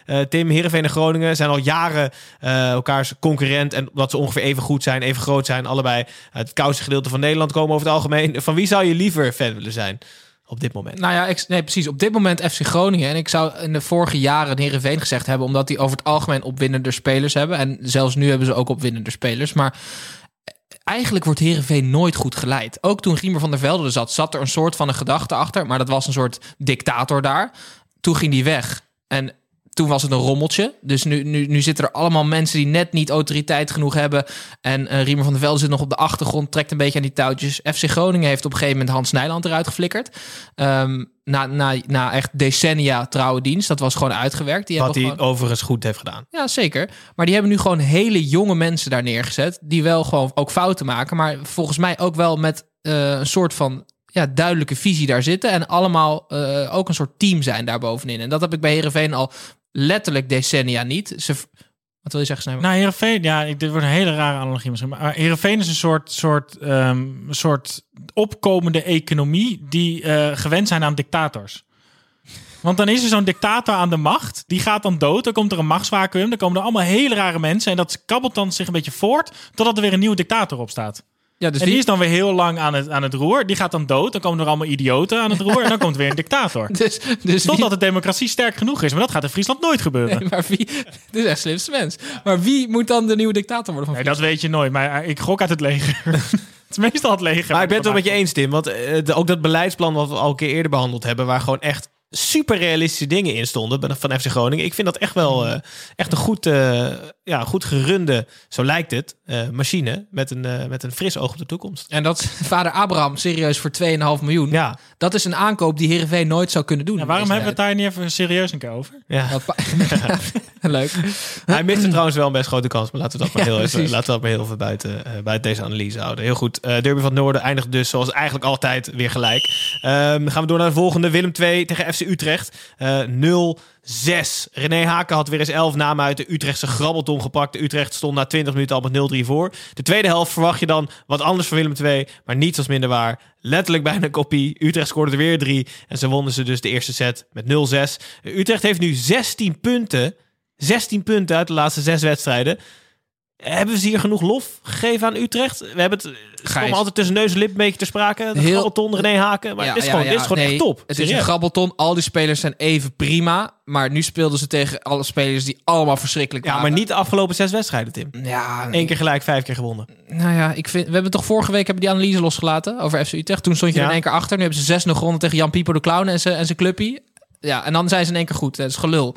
Eh, Tim, Herenveen en Groningen zijn al jaren elkaars concurrent en omdat ze ongeveer even goed zijn, even groot zijn, allebei uit het koudste gedeelte van Nederland komen over het algemeen. Van wie zou je liever fan willen zijn op dit moment? Nou ja, ik, nee, precies. Op dit moment FC Groningen. En ik zou in de vorige jaren Heerenveen gezegd hebben... omdat die over het algemeen opwindender spelers hebben. En zelfs nu hebben ze ook opwindender spelers. Maar eigenlijk wordt Heerenveen nooit goed geleid. Ook toen Riemer van der Velde er zat... zat er een soort van een gedachte achter. Maar dat was een soort dictator daar. Toen ging die weg. En toen was het een rommeltje. Dus nu, nu, nu zitten er allemaal mensen die net niet autoriteit genoeg hebben. En eh, Riemer van der Velde zit nog op de achtergrond, trekt een beetje aan die touwtjes. FC Groningen heeft op een gegeven moment Hans Nijland eruit geflikkerd. Ehm, na, na, na echt decennia trouwe dienst. Dat was gewoon uitgewerkt. Die Wat hij gewoon... overigens goed heeft gedaan. Ja, zeker. Maar die hebben nu gewoon hele jonge mensen daar neergezet. Die wel gewoon ook fouten maken. Maar volgens mij ook wel met eh, een soort van ja, duidelijke visie daar zitten. En allemaal eh, ook een soort team zijn daar bovenin. En dat heb ik bij Herenveen al letterlijk decennia niet. Ze, wat wil je zeggen, Snijboom? Nou, Heerenveen, ja, dit wordt een hele rare analogie misschien. Maar Heerenveen is een soort, soort, ehm, soort opkomende economie die eh, gewend zijn aan dictators. Want dan is er zo'n dictator aan de macht, die gaat dan dood, dan komt er een machtsvacuum, dan komen er allemaal hele rare mensen en dat kabbelt dan zich een beetje voort totdat er weer een nieuwe dictator op staat. Ja, dus en die is dan weer heel lang aan het, aan het roer. Die gaat dan dood. Dan komen er allemaal idioten aan het roer. En dan komt weer een dictator. [laughs] Dus, dus Totdat de democratie sterk genoeg is. Maar dat gaat in Friesland nooit gebeuren. Nee, maar wie... [laughs] Dit is echt slimste mens. Maar wie moet dan de nieuwe dictator worden van Nee, dat weet je nooit. Maar eh, ik gok uit het leger. [laughs] het is meestal het leger. Maar ik ben het wel met je eens, Tim. Want eh, de- ook dat beleidsplan wat we al een keer eerder behandeld hebben... waar gewoon echt super realistische dingen in stonden van FC Groningen. Ik vind dat echt wel eh, echt een goed, eh, ja, goed gerunde, zo lijkt het, eh, machine. Met een, eh, met een fris oog op de toekomst. En dat [laughs] vader Abraham serieus voor 2,5 miljoen. Ja. Dat is een aankoop die Heerenveen nooit zou kunnen doen. Ja, waarom hebben we het daar niet even serieus een keer over? Ja. tijd. [laughs] Leuk. Hij miste trouwens wel een best grote kans. Maar laten we dat [laughs] maar Ja, heel, even, laten we dat maar heel even buiten, buiten deze analyse houden. Heel goed. Eh, Derby van het Noorden eindigt dus zoals eigenlijk altijd weer gelijk. Ehm, gaan we door naar de volgende. Willem 2 tegen FC Utrecht. Eh 0 0-6. René Haken had weer eens 11 namen uit de Utrechtse grabbelton gepakt. Utrecht stond na 20 minuten al met 0-3 voor. De tweede helft verwacht je dan wat anders van Willem II, maar niets als minder waar. Letterlijk bijna een kopie. Utrecht scoorde er weer drie en ze wonnen dus de eerste set met 0-6. Utrecht heeft nu 16 punten. 16 punten uit de laatste zes wedstrijden. Hebben ze hier genoeg lof gegeven aan Utrecht? We hebben het komen altijd tussen neus en lip een beetje te sprake. De Heel- grabbelton, René Haken. Maar Ja, dit is ja, gewoon, ja, dit is gewoon nee, echt top. Het is een grabbelton. Al die spelers zijn even prima. Maar nu speelden ze tegen alle spelers die allemaal verschrikkelijk Ja, waren. maar niet de afgelopen zes wedstrijden, Tim. Ja, Eén keer gelijk, vijf keer gewonnen. Nou ja, ik vind, we hebben toch vorige week hebben die analyse losgelaten over FC Utrecht. Toen stond je Ja. in één keer achter. Nu hebben ze 6-0 gewonnen tegen Jan Pieper de Clown en zijn en zijn clubpie. Ja, en dan zijn ze in één keer goed. Dat is gelul.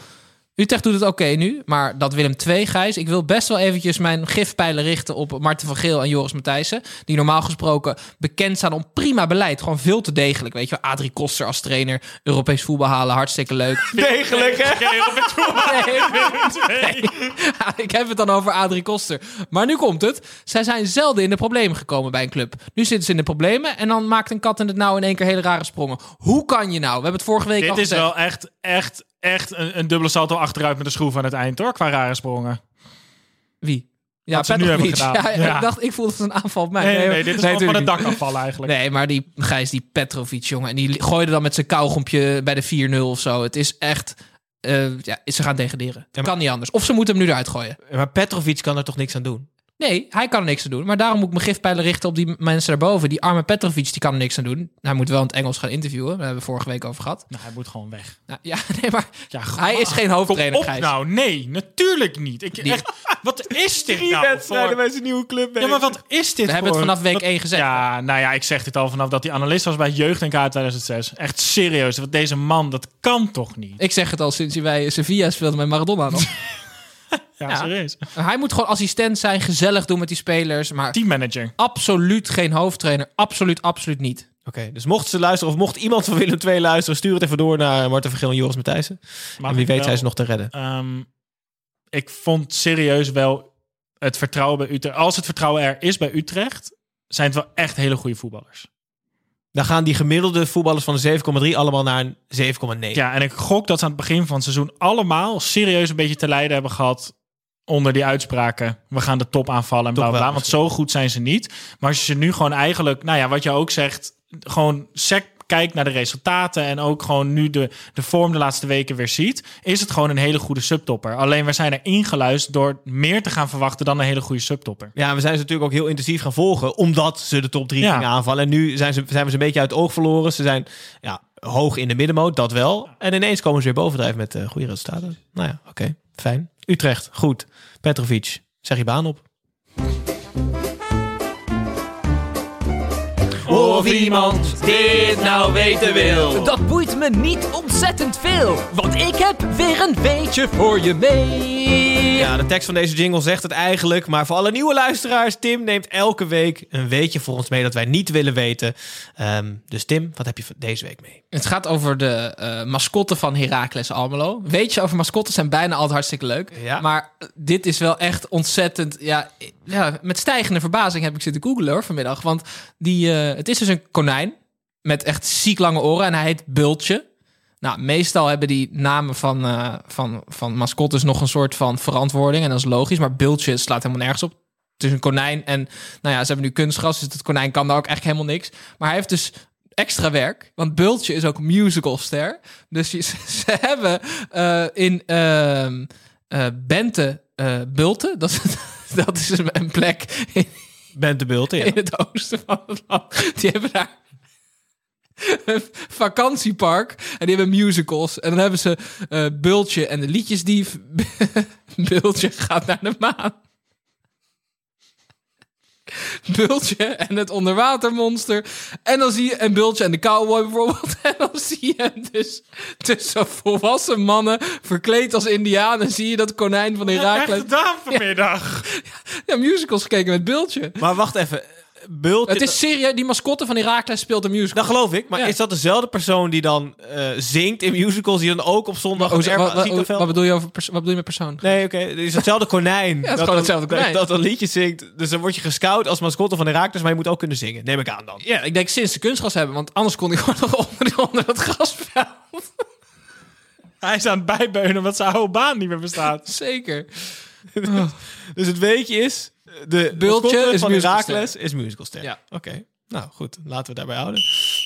Utrecht doet het oké nu, maar dat Willem II, Gijs. Ik wil best wel eventjes mijn gifpijlen richten op Marten van Geel en Joris Matthijssen. Die normaal gesproken bekend staan om prima beleid. Gewoon veel te degelijk. Weet je wel, Adrie Koster als trainer. Europees voetbal halen, hartstikke leuk. [laughs] Degelijk, hè? Nee, [laughs] ik heb het dan over Adrie Koster. Maar nu komt het. Zij zijn zelden in de problemen gekomen bij een club. Nu zitten ze in de problemen en dan maakt een kat in het nauw in één keer hele rare sprongen. Hoe kan je nou? We hebben het vorige week al Dit is wel echt, echt, echt een, een dubbele salto achteruit met de schroef aan het eind, hoor. Qua rare sprongen. Wie? Ja, Wat ze nu hebben Petrovic. gedaan. [laughs] Ja, Ja. Ik dacht, ik voelde het een aanval op mij. Nee, nee, nee, dit is gewoon van het dak afvallen eigenlijk. Nee, maar die Gijs, die Petrovic, jongen. En die gooide dan met zijn kauwgompje bij de 4-0 of zo. Het is echt... eh, ja, ze gaan degraderen. maar- Kan niet anders. Of ze moeten hem nu eruit gooien. Maar Petrovic kan er toch niks aan doen? Nee, hij kan er niks aan doen. Maar daarom moet ik mijn gifpijlen richten op die mensen daarboven. Die arme Petrovic, die kan er niks aan doen. Hij moet wel in het Engels gaan interviewen. Daar hebben we vorige week over gehad. Nou, hij moet gewoon weg. Nou, ja, [laughs] nee, maar Ja, hij is geen Kom hoofdtrainer, op nou, nee, natuurlijk niet. Ik, Die- echt, wat is [laughs] dit nou voor... bij zijn nieuwe club. Ja, maar wat is dit We hebben het vanaf week wat- 1 gezegd. Ja, nou ja, ik zeg dit al vanaf dat hij analist was bij Jeugd NK 2006. Echt serieus, wat deze man, dat kan toch niet? Ik zeg het al sinds hij bij Sevilla speelde met Maradona nog. [laughs] Ja, Ja. serieus. hij moet gewoon assistent zijn, gezellig doen met die spelers. Maar Teammanager. absoluut geen hoofdtrainer. Absoluut, absoluut niet. Oké, dus mochten ze luisteren of mocht iemand van Willem II luisteren, stuur het even door naar Marten Vergeel en Joris Matthijssen. En wie weet wel- zijn ze nog te redden. Ehm, ik vond serieus wel het vertrouwen bij Utrecht. Als het vertrouwen er is bij Utrecht, zijn het wel echt hele goede voetballers. Dan gaan die gemiddelde voetballers van de 7,3 allemaal naar een 7,9. Ja, en ik gok dat ze aan het begin van het seizoen allemaal serieus een beetje te lijden hebben gehad onder die uitspraken. We gaan de top aanvallen en bla bla. Want zo goed zijn ze niet. Maar als je ze nu gewoon eigenlijk, nou ja, wat je ook zegt, gewoon sec kijkt naar de resultaten en ook gewoon nu de, de vorm de laatste weken weer ziet, is het gewoon een hele goede subtopper. Alleen we zijn er ingeluisterd door meer te gaan verwachten dan een hele goede subtopper. Ja, we zijn ze natuurlijk ook heel intensief gaan volgen, omdat ze de top 3 Ja. gingen aanvallen. En nu zijn, ze, zijn we ze een beetje uit het oog verloren. Ze zijn ja, hoog in de middenmoot, dat wel. En ineens komen ze weer bovendrijven met eh, goede resultaten. Nou ja, oké, fijn. Utrecht, goed. Petrovic, zeg je baan op. Of iemand dit nou weten wil. Dat boeit me niet ontzettend veel, want ik heb weer een weetje voor je mee. Ja, de tekst van deze jingle zegt het eigenlijk. Maar voor alle nieuwe luisteraars, Tim neemt elke week een weetje voor ons mee dat wij niet willen weten. Ehm, dus Tim, wat heb je voor deze week mee? Het gaat over de eh mascotten van Heracles Almelo. Weet je, over mascotten zijn bijna altijd hartstikke leuk. Ja. Maar dit is wel echt ontzettend... Ja, ja, met stijgende verbazing heb ik zitten googlen hoor, vanmiddag. Want die, eh, het is dus een konijn met echt ziek lange oren en hij heet Bultje. Nou, meestal hebben die namen van, eh, van, van mascottes nog een soort van verantwoording. En dat is logisch, maar Bultje slaat helemaal nergens op. Het is een konijn en nou ja, ze hebben nu kunstgras, dus het konijn kan daar ook echt helemaal niks. Maar hij heeft dus extra werk, want Bultje is ook musicalster. Dus [laughs] ze hebben eh, in ehm eh, Bente eh Bulte, dat, is- [laughs] dat is een plek in, Bente Bulten, ja. in het oosten van het land. Die hebben daar een vakantiepark en die hebben musicals. En dan hebben ze eh Bultje en de liedjesdief. [laughs] Bultje gaat naar de maan. Bultje en het onderwatermonster. En dan zie je een Bultje en de cowboy bijvoorbeeld. [laughs] En dan zie je hem dus tussen volwassen mannen verkleed als indiaan. En zie je dat konijn van Herakles. Echt gedaan vanmiddag. Ja, musicals gekeken met Bultje. Maar wacht even. Bultje... Het is serieus, die mascotte van Herakles speelt een musical. Dat geloof ik. Maar Ja. is dat dezelfde persoon die dan eh, zingt in musicals, die dan ook op zondag... Oh, op wat, wat- wat bedoel je over pers- wat bedoel je met persoon? Nee, oké. Het is hetzelfde konijn. [laughs] is dat gewoon hetzelfde konijn. Dat, dat een liedje zingt. Dus dan word je gescout als mascotte van de Raakles, maar je moet ook kunnen zingen. Neem ik aan dan. Ja, ik denk sinds ze kunstgras hebben, want anders kon ik gewoon nog [laughs] onder, onder dat grasveld. Hij is aan het bijbeunen omdat zijn oude baan niet meer bestaat. [laughs] Zeker. [laughs] Dus het weetje is... De Bultje is van ster. is musical ster. Ja. Oké. Nou goed, laten we daarbij houden.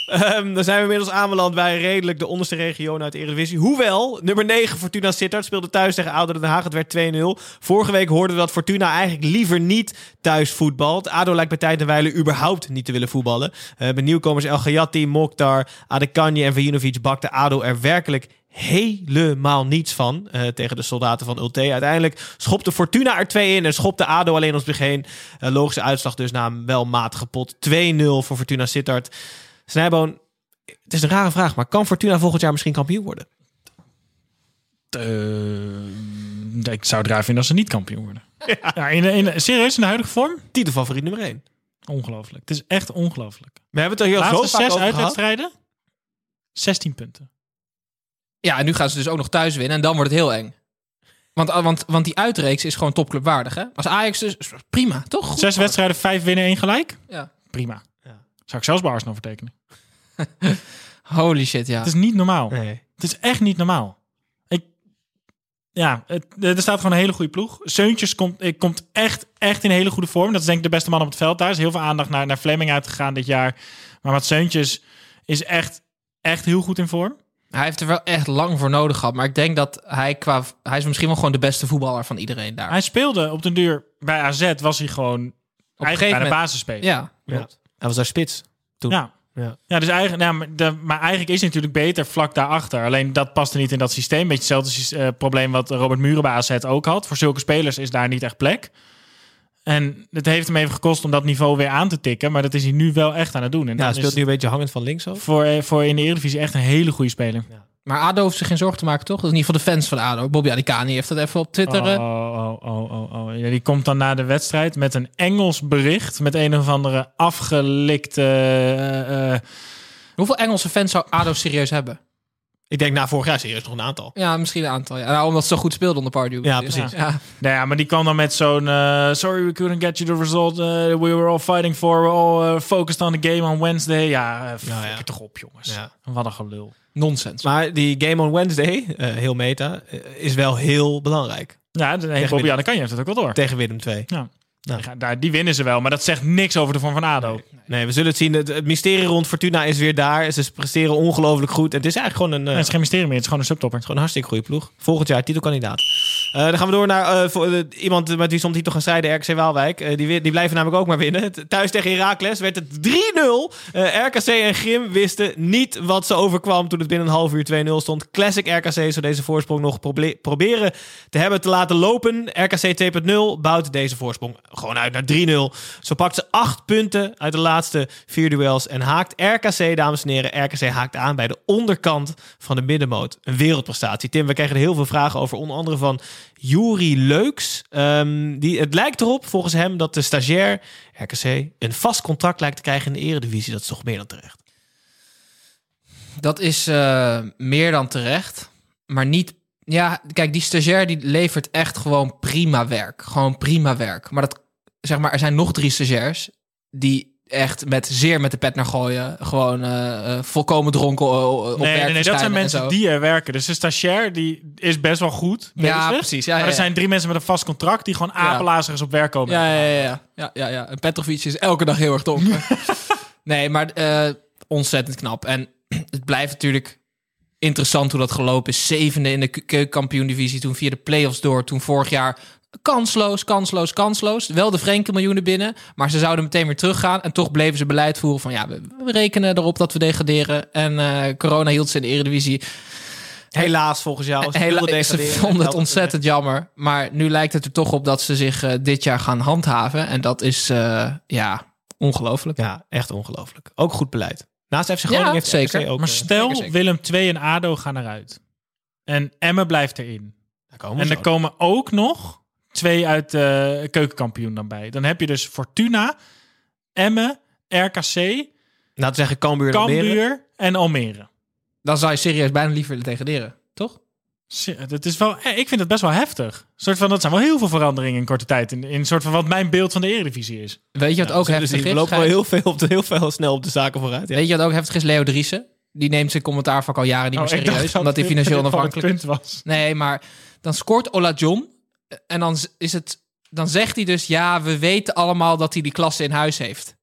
Ehm, dan zijn we inmiddels aanbeland bij redelijk de onderste region uit de Eredivisie. Hoewel, nummer 9 Fortuna Sittard speelde thuis tegen ADO Den Haag. Het werd 2-0. Vorige week hoorden we dat Fortuna eigenlijk liever niet thuis voetbalt. ADO lijkt bij tijd en wijle überhaupt niet te willen voetballen. Met nieuwkomers El Gayati, Mokhtar, Adekanje en Vujinovic bakte ADO er werkelijk helemaal niets van eh, tegen de soldaten van Ulte. Uiteindelijk schopte Fortuna er twee in en schopte ADO alleen ons begin. Eh, logische uitslag dus na een wel matige pot. 2-0 voor Fortuna Sittard. Snijboon, het is een rare vraag, maar kan Fortuna volgend jaar misschien kampioen worden? Eh, ik zou het raar vinden als ze niet kampioen worden. [laughs] Ja. in, in, serieus, in de huidige vorm? Titelfavoriet nummer 1. Ongelooflijk. Het is echt ongelooflijk. We hebben het er heel zo Laatste vaak zes over uitwedstrijden, 16 punten. Ja, en nu gaan ze dus ook nog thuis winnen en dan wordt het heel eng. Want, want, want die uitreeks is gewoon topclubwaardig, hè? Als Ajax dus... Prima, toch? Goed. Zes wedstrijden, vijf winnen, één gelijk. Ja. Prima. Zou ik zelfs bij Arsenal vertekenen. [laughs] Holy shit, ja. Het is niet normaal. Nee. Het is echt niet normaal. Ik, ja, het, er staat gewoon een hele goede ploeg. Seuntjes komt, eh, komt echt, echt in een hele goede vorm. Dat is denk ik de beste man op het veld. Daar is heel veel aandacht naar, naar Fleming uitgegaan dit jaar. Maar wat Seuntjes is echt, echt heel goed in vorm. Hij heeft er wel echt lang voor nodig gehad. Maar ik denk dat hij qua... Hij is misschien wel gewoon de beste voetballer van iedereen daar. Hij speelde op den duur bij AZ, was hij gewoon eigenlijk bij de basisspeler. Ja, Ja. Hij was daar spits toen. Ja. Ja. Ja, dus eigenlijk, nou, maar, de, maar eigenlijk is hij natuurlijk beter vlak daarachter. Alleen dat paste niet in dat systeem. Beetje hetzelfde eh, probleem wat Robert Muren bij AZ ook had. Voor zulke spelers is daar niet echt plek. En het heeft hem even gekost om dat niveau weer aan te tikken. Maar dat is hij nu wel echt aan het doen. En Ja, hij speelt nu een beetje hangend van links ook. voor, eh, voor in de Eredivisie echt een hele goede speler. Maar ADO hoeft zich geen zorgen te maken, toch? Dat is ieder geval de fans van ADO. Bobby Adikani heeft dat even op Twitter... Oh, eh, oh, oh, oh, oh, oh. Ja, die komt dan na de wedstrijd met een Engels bericht. Met een of andere afgelikte... eh, eh, Hoeveel Engelse fans zou ADO serieus hebben? Ik denk na vorig jaar serieus nog een aantal. Ja, misschien een aantal. Ja. Nou, omdat ze zo goed speelden onder Pardew. Ja, precies. Ja. Nou ja, maar die kwam dan met zo'n... eh, Sorry, we couldn't get you the result uh, we were all fighting for. We're all uh, focused on the game on Wednesday. Ja, uh, ja. het toch op, jongens. Ja. Wat een gelul. Nonsens. Maar die game on Wednesday, eh, heel meta, eh, is wel heel belangrijk. Ja, de, hey, Willem. Adekanje heeft het ook wel door. Tegen Willem 2. Ja. Nou. Die gaan- daar, die winnen ze wel, maar dat zegt niks over de vorm van ADO. Nee, we zullen het zien. Het, het mysterie rond Fortuna is weer daar. Ze presteren ongelooflijk goed. En het is eigenlijk gewoon een, Nee, het is geen mysterie meer, het is gewoon een subtopper. gewoon een hartstikke goede ploeg. Volgend jaar titelkandidaat. Eh, dan gaan we door naar eh, voor, eh, iemand met wie soms titel gaan strijden, RKC Waalwijk. Die, die blijven namelijk ook maar winnen. Thuis tegen Heracles werd het 3-0. Eh, RKC en Grim wisten niet wat ze overkwam toen het binnen een half uur 2-0 stond. Classic RKC zou deze voorsprong nog proble- proberen te hebben te laten lopen. RKC 2.0 bouwt deze voorsprong gewoon uit naar 3-0. Zo pakt ze acht punten uit de laatste vier duels en haakt RKC, dames en heren, RKC haakt aan bij de onderkant van de middenmoot. Een wereldprestatie. Tim, we kregen er heel veel vragen over, onder andere van Juri Leuks. Ehm, die, het lijkt erop, volgens hem, dat de stagiair RKC een vast contract lijkt te krijgen in de eredivisie. Dat is toch meer dan terecht. Dat is eh, meer dan terecht. Maar niet... Ja, kijk, die stagiair die levert echt gewoon prima werk. Gewoon prima werk. Maar dat, zeg maar, er zijn nog drie stagiairs die echt met zeer met de pet naar gooien. Gewoon eh, eh, volkomen dronken eh, op Nee, werk nee, nee, dat zijn mensen die er werken. Dus de stagiair die is best wel goed. Ja, precies. Ja, maar ja, er ja. zijn drie mensen met een vast contract die gewoon apenlazers op werk komen. Ja, ja, ja, ja. ja, ja. En Petrovic is elke dag heel erg dronken. [laughs] nee, maar ontzettend knap. En [clears throat] het blijft natuurlijk interessant hoe dat gelopen is. Zevende in de ke- keukenkampioen-divisie. Toen via de play-offs door. Toen vorig jaar kansloos, kansloos, kansloos. Wel de Frenkie miljoenen binnen. Maar ze zouden meteen weer teruggaan. En toch bleven ze beleid voeren van... ja, we, we rekenen erop dat we degraderen. En eh, corona hield ze in de eredivisie. Helaas, volgens jou. Ze Hela- [laughs] ze vonden het ontzettend jammer. Maar nu lijkt het er toch op dat ze zich eh, dit jaar gaan handhaven. En dat is, eh, ja, ongelooflijk. Ja, echt ongelooflijk. Ook goed beleid. Naast FC Ja, Groningen heeft zeker. RKC ook... Maar stel, zeker, zeker. Willem 2 en ADO gaan eruit. En Emmen blijft erin. daar komen En er komen ook nog twee uit de keukenkampioen dan bij. Dan heb je dus Fortuna, Emmen, RKC, Laten zeggen Cambuur en Almere. Cambuur en Almere. Dan zou je serieus bijna liever degraderen, toch? Het is wel, eh, ik vind het best wel heftig. Soort van, dat zijn wel heel veel veranderingen in korte tijd. In, in een soort van wat mijn beeld van de Eredivisie is. Weet je wat ook Zullen heftig zien. is? We lopen wel heel veel, op de, heel veel snel op de zaken vooruit. Ja. Weet je wat ook heftig is? Leo Driessen. die neemt zijn commentaarvak al jaren niet Oh, meer serieus. dat omdat hij financieel [laughs] onafhankelijk was. Nee, maar dan scoort Ola John. En dan is het. Dan zegt hij dus: ja, we weten allemaal dat hij die klasse in huis heeft.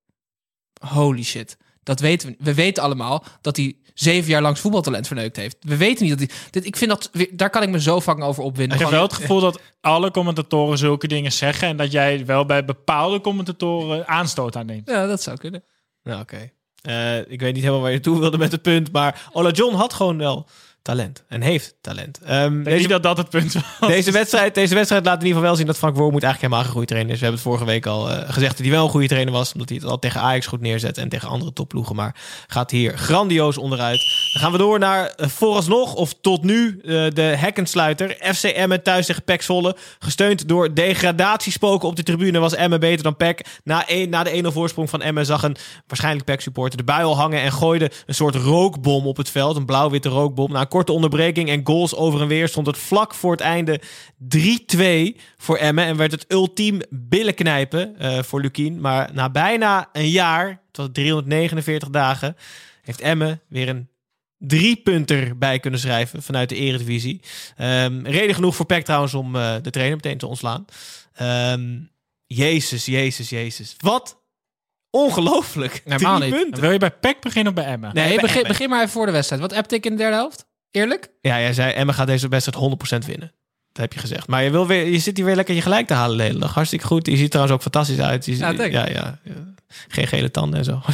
Holy shit. Dat weten we. We weten allemaal dat hij zeven jaar langs voetbaltalent verneukt heeft. We weten niet dat hij. Dit, ik vind dat. weer- Daar kan ik me zo vaak over opwinden. Ik heb wel het gevoel dat alle commentatoren zulke dingen zeggen. En dat jij wel bij bepaalde commentatoren aanstoot aan neemt. Ja, dat zou kunnen. Nou, oké. Eh, ik weet niet helemaal waar je toe wilde met het punt, maar Ola John had gewoon wel talent en heeft talent. Ik denk niet dat dat het punt was. Deze wedstrijd, deze wedstrijd laat in ieder geval wel zien dat Frank Wormoed eigenlijk helemaal geen goede trainer is. We hebben het vorige week al eh, gezegd dat hij wel een goede trainer was. Omdat hij het al tegen Ajax goed neerzet en tegen andere topploegen. Maar gaat hier grandioos onderuit. Dan gaan we door naar eh, vooralsnog of tot nu eh, de hekkensluiter. FC Emmen thuis tegen PEC Zwolle. Gesteund door degradatiespoken op de tribune was Emmen beter dan PEC. Na, een, na de 1-0 voorsprong van Emmen zag een waarschijnlijk PEC supporter de bui al hangen. En gooide een soort rookbom op het veld. Een blauw-witte rookbom. Na een korte onderbreking en goals over en weer stond het vlak voor het einde 3-2 voor Emmen. En werd het ultiem billenknijpen eh voor Lukien. Maar na bijna een jaar, het was 349 dagen, heeft Emmen weer een drie punter bij kunnen schrijven vanuit de eredivisie. Ehm, reden genoeg voor PEC trouwens om eh, de trainer meteen te ontslaan. Ehm, jezus, jezus, jezus. Wat ongelooflijk. Drie niet. punten. Wil je bij PEC beginnen of bij Emmen? Nee, bij begin, Emmen. begin maar even voor de wedstrijd. Wat appte ik in de derde helft? Eerlijk? Ja, jij zei Emma gaat deze wedstrijd 100% winnen. Dat heb je gezegd. Maar je, wil weer, je zit hier weer lekker je gelijk te halen de hele dag. Hartstikke goed. Je ziet trouwens ook fantastisch uit. Je, Ja, ja, ja, ja. Geen gele tanden en zo. [laughs]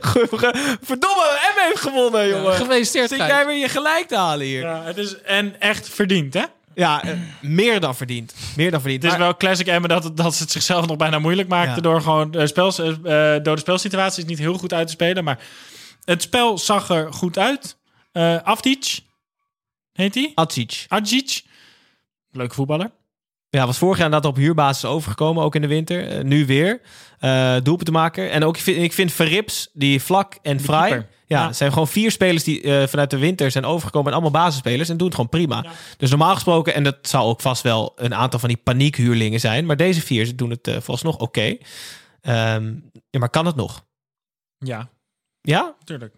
Ge- Verdomme, Emma heeft gewonnen, jongen. gefeliciteerd, Zit jij weer je gelijk te halen hier? Ja, het is en echt verdiend, hè? Ja, eh, meer dan verdiend. Meer dan verdiend. Het is Maar- wel classic Emmen dat, dat ze het zichzelf nog bijna moeilijk maakten... Ja. door gewoon de, spels, eh, eh, door de spelsituaties niet heel goed uit te spelen. Maar het spel zag er goed uit. Afdic, heet hij? Atsic. Adjic. Leuke voetballer. Ja, was vorig jaar inderdaad op huurbasis overgekomen, ook in de winter. Nu weer. Eh doelpunt te maken. En ook, ik vind, ik vind Verrips, die Vlak en Vrij. Ja, Ja. het zijn gewoon vier spelers die eh, vanuit de winter zijn overgekomen. En allemaal basisspelers. En doen het gewoon prima. Dus normaal gesproken, en dat zou ook vast wel een aantal van die paniekhuurlingen zijn. Maar deze vier ze doen het eh volgens nog oké. Ehm, ja, maar kan het nog? Ja, Ja? tuurlijk.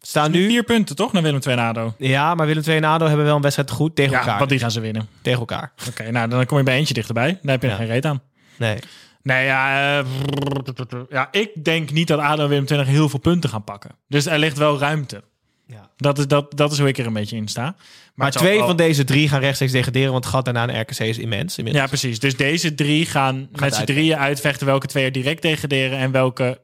Staan Nu vier punten, toch? Naar Willem II en ADO. Ja, maar Willem II en ADO hebben wel een wedstrijd goed tegen Ja, elkaar. want die gaan ze winnen. Tegen elkaar. Oké, nou dan kom je bij eentje dichterbij. Daar heb je Ja. geen reet aan. Nee. Nee, ja, eh, ja, ik denk niet dat ADO en Willem II nog heel veel punten gaan pakken. Dus er ligt wel ruimte. Ja. Dat, is, dat, dat is hoe ik er een beetje in sta. Maar, twee van deze drie gaan rechtstreeks degraderen. Want het gat daarna naar RKC is immens. inmiddels. Ja, precies. Dus deze drie gaan met z'n drieën uitvechten welke twee er direct degraderen en welke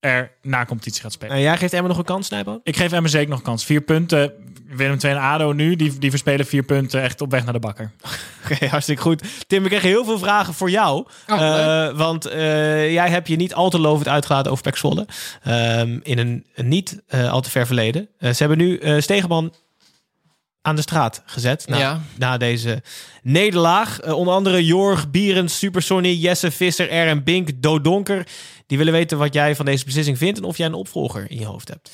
er na competitie gaat spelen. En jij geeft Emma nog een kans, Snijbo? Ik geef Emmen zeker nog kans. Vier punten. Willem II en ADO nu, die, die verspelen vier punten echt op weg naar de bakker. [laughs] Oké, hartstikke goed. Tim, we kregen heel veel vragen voor jou. Oh, Eh, want eh, jij hebt je niet al te lovend uitgelaten over Pek Zwolle. Ehm, in een, een niet eh, al te ver verleden. Eh, ze hebben nu eh Stegeman aan de straat gezet. Na, Ja. na deze nederlaag. Onder andere Jorg, Bierens, Super Sonny, Jesse, Visser, R en Bink, Dodonker. Die willen weten wat jij van deze beslissing vindt... en of jij een opvolger in je hoofd hebt.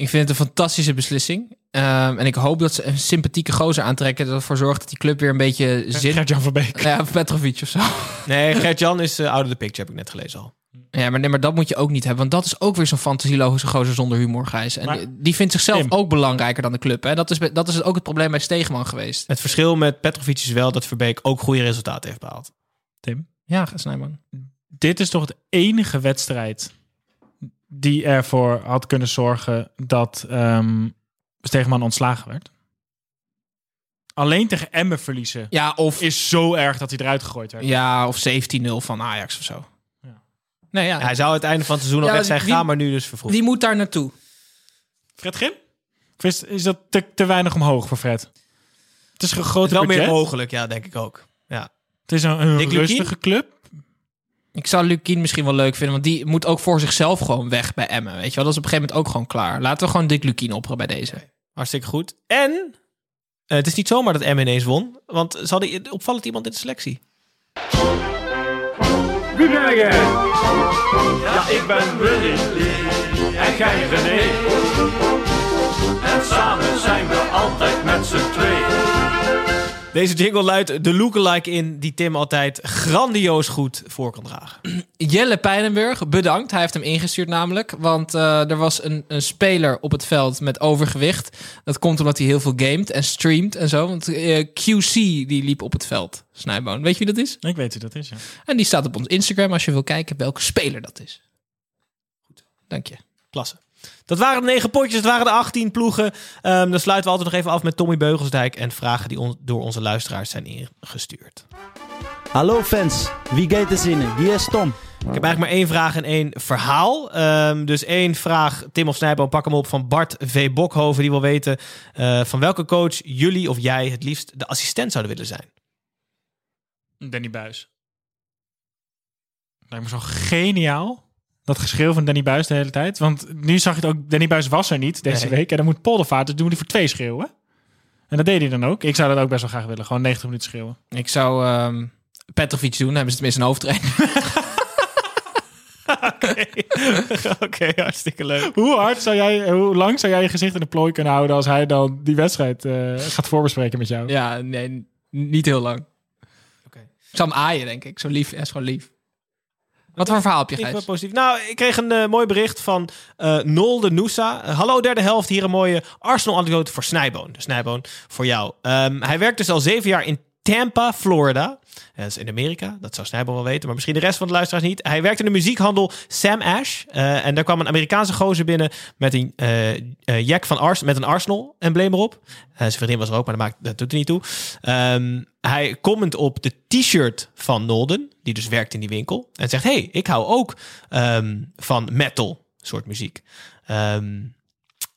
Ik vind het een fantastische beslissing. Ehm, en ik hoop dat ze een sympathieke gozer aantrekken. Dat ervoor zorgt dat die club weer een beetje zin... Gert-Jan van Beek. Ja, of Petrovic of zo. Nee, Gert-Jan is uh, out of the picture, heb ik net gelezen al. Ja, maar, nee, maar dat moet je ook niet hebben. Want dat is ook weer zo'n fantasielogische gozer zonder humor, Gijs. En Maar- die- die vindt zichzelf Tim. ook belangrijker dan de club. Hè? Dat, is, dat is ook het probleem bij Stegeman geweest. Het verschil met Petrovic is wel dat Verbeek ook goede resultaten heeft behaald. Tim, Ja, Snijman. dit is toch de enige wedstrijd die ervoor had kunnen zorgen dat ehm Stegeman ontslagen werd? Alleen tegen Emmen verliezen Ja, of, is zo erg dat hij eruit gegooid werd. ja, of 17-0 van Ajax of zo. Ja. Nee, ja. Hij zou het einde van het seizoen al Ja, weg zijn gegaan, maar nu dus vervroegd. Die moet daar naartoe. Fred Grim? Of is, is dat te, te weinig omhoog voor Fred? Het is een groot wel budget. meer mogelijk, ja, denk ik ook. Ja. Het is een, een rustige club. Ik zou Lukien misschien wel leuk vinden, want die moet ook voor zichzelf gewoon weg bij Emmen. Weet je wel, dat is op een gegeven moment ook gewoon klaar. Laten we gewoon Dick Lukien opperen bij deze. Hartstikke goed. En eh, het is niet zomaar dat M ineens won, want ze hadden opvallend iemand in de selectie. Wie ben jij? Ja, ik ben Willy en jij René. En samen zijn we altijd met z'n twee. Deze jingle luidt de lookalike in die Tim altijd grandioos goed voor kan dragen. Jelle Pijnenburg, bedankt. Hij heeft hem ingestuurd namelijk. Want eh, er was een, een speler op het veld met overgewicht. Dat komt omdat hij heel veel gamet en streamt en zo. Want eh, QC die liep op het veld, Snijboon. Weet je wie dat is? Ik weet wie dat is, ja. En die staat op ons Instagram als je wil kijken welke speler dat is. Goed, dank je. Klasse. Dat waren de negen potjes, het waren de 18 ploegen. Um, dan sluiten we altijd nog even af met Tommy Beugelsdijk en vragen die on door onze luisteraars zijn ingestuurd. Hallo fans, wie gaat er zinnen? Wie is Tom? Ik heb eigenlijk maar één vraag en één verhaal. Um, dus één vraag, Tim of Snijboom, pak hem op van Bart V. Bokhoven. Die wil weten uh, van welke coach jullie of jij het liefst de assistent zouden willen zijn. Danny Buis. Lijkt me zo geniaal. Dat geschreeuw van Danny Buis de hele tijd. Want nu zag je het ook, Danny Buis was er niet deze Nee. week. En dan moet Poldervaart, dus doen die voor twee schreeuwen. En dat deed hij dan ook. Ik zou dat ook best wel graag willen. Gewoon 90 minuten schreeuwen. Ik zou ehm Petrovic doen, hebben ze tenminste een hoofdtrainer. [laughs] [laughs] [laughs] Oké, hartstikke leuk. Hoe hard zou jij, hoe lang zou jij je gezicht in de plooi kunnen houden als hij dan die wedstrijd eh, gaat voorbespreken met jou? ja, nee, niet heel lang. Oké. Ik zou hem aaien, denk ik. Zo lief, hij is gewoon lief. Wat voor een verhaal heb je, Ik ben positief. Nou, ik kreeg een eh, mooi bericht van eh Nolde Noosa. Eh, hallo derde helft, hier een mooie Arsenal-anekdote voor Snijboon. Dus Snijboon, voor jou. Ehm, hij werkt dus al zeven jaar in Tampa, Florida. Dat is in Amerika, dat zou Snijboon wel weten. Maar misschien de rest van de luisteraars niet. Hij werkt in de muziekhandel Sam Ash. Eh, en daar kwam een Amerikaanse gozer binnen met een eh eh, jack van Ars met een Arsenal-embleem erop. Zijn vriendin was er ook, maar dat, maakt, dat doet er niet toe. Ehm, hij comment op de t-shirt van Nolden, die dus werkt in die winkel. En zegt, hey, ik hou ook ehm, van metal soort muziek. Ehm,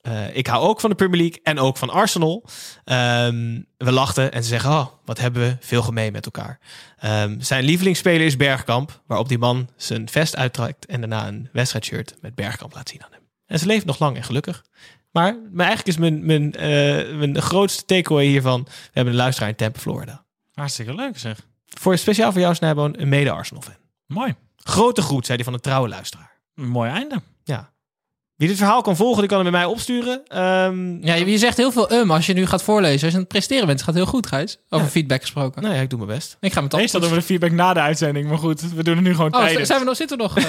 eh, ik hou ook van de Premier League en ook van Arsenal. Ehm, we lachten en ze zeggen, oh, wat hebben we veel gemeen met elkaar. Ehm, zijn lievelingsspeler is Bergkamp, waarop die man zijn vest uittrekt en daarna een wedstrijdshirt met Bergkamp laat zien aan hem. En ze leeft nog lang en gelukkig. Maar, maar eigenlijk is mijn, mijn, eh, mijn grootste takeaway hiervan, we hebben een luisteraar in Tampa, Florida. Hartstikke leuk zeg. Voor, speciaal voor jou, Snijboon, een mede-Arsenal-fan. Mooi. Grote groet, zei hij van een trouwe luisteraar. Een mooi einde. Wie dit verhaal kan volgen, die kan hem bij mij opsturen. Ehm, Ja, je, je zegt heel veel um als je nu gaat voorlezen. Als je aan het presteren bent, het gaat heel goed, Gijs. Over Ja. feedback gesproken. nou ja, ik doe mijn best. Ik ga met Meestal doen we de feedback na de uitzending. Maar goed, we doen het nu gewoon Oh, tijdens. zijn we nog, zitten we nog? [laughs] eh,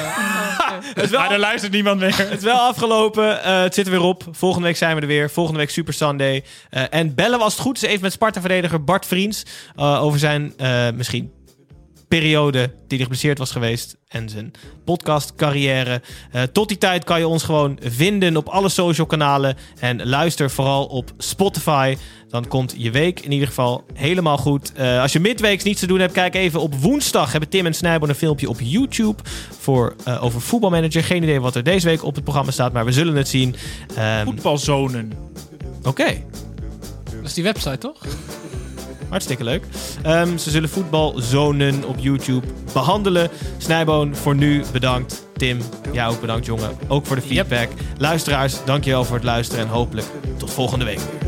Het is wel, Maar er luistert niemand meer. het is wel afgelopen. Eh, het zit er weer op. Volgende week zijn we er weer. Volgende week Super Sunday. Eh, en bellen was het goed. Ze even met Sparta-verdediger Bart Vriends. eh, over zijn eh, misschien periode die hij geblesseerd was geweest. En zijn podcastcarrière. Eh tot die tijd kan je ons gewoon vinden op alle social kanalen. En luister vooral op Spotify. Dan komt je week in ieder geval helemaal goed. Eh, als je midweeks niets te doen hebt, kijk even op woensdag. Hebben Tim en Snijboon een filmpje op YouTube voor, eh, over voetbalmanager. Geen idee wat er deze week op het programma staat, maar we zullen het zien. Ehm, Voetbalzonen. Oké. dat is die website, toch? Hartstikke leuk. Ehm, ze zullen voetbalzonen op YouTube behandelen. Snijboon, voor nu bedankt. Tim, jij ook bedankt, jongen. Ook voor de feedback. Luisteraars, dankjewel voor het luisteren. En hopelijk tot volgende week.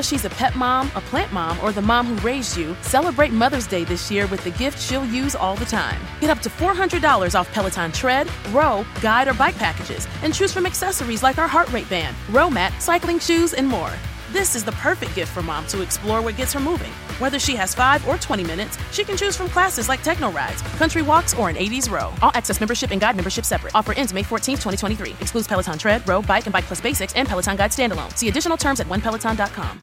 Whether she's a pet mom, a plant mom, or the mom who raised you, celebrate Mother's Day this year with the gift she'll use all the time. Get up to $400 off Peloton tread, row, guide, or bike packages, and choose from accessories like our heart rate band, row mat, cycling shoes, and more. This is the perfect gift for mom to explore what gets her moving. Whether she has 5 or 20 minutes, she can choose from classes like techno rides, country walks, or an 80s row. All access membership and guide membership separate. Offer ends May 14, 2023. Excludes Peloton tread, row, bike, and bike plus basics and Peloton guide standalone. See additional terms at onepeloton.com.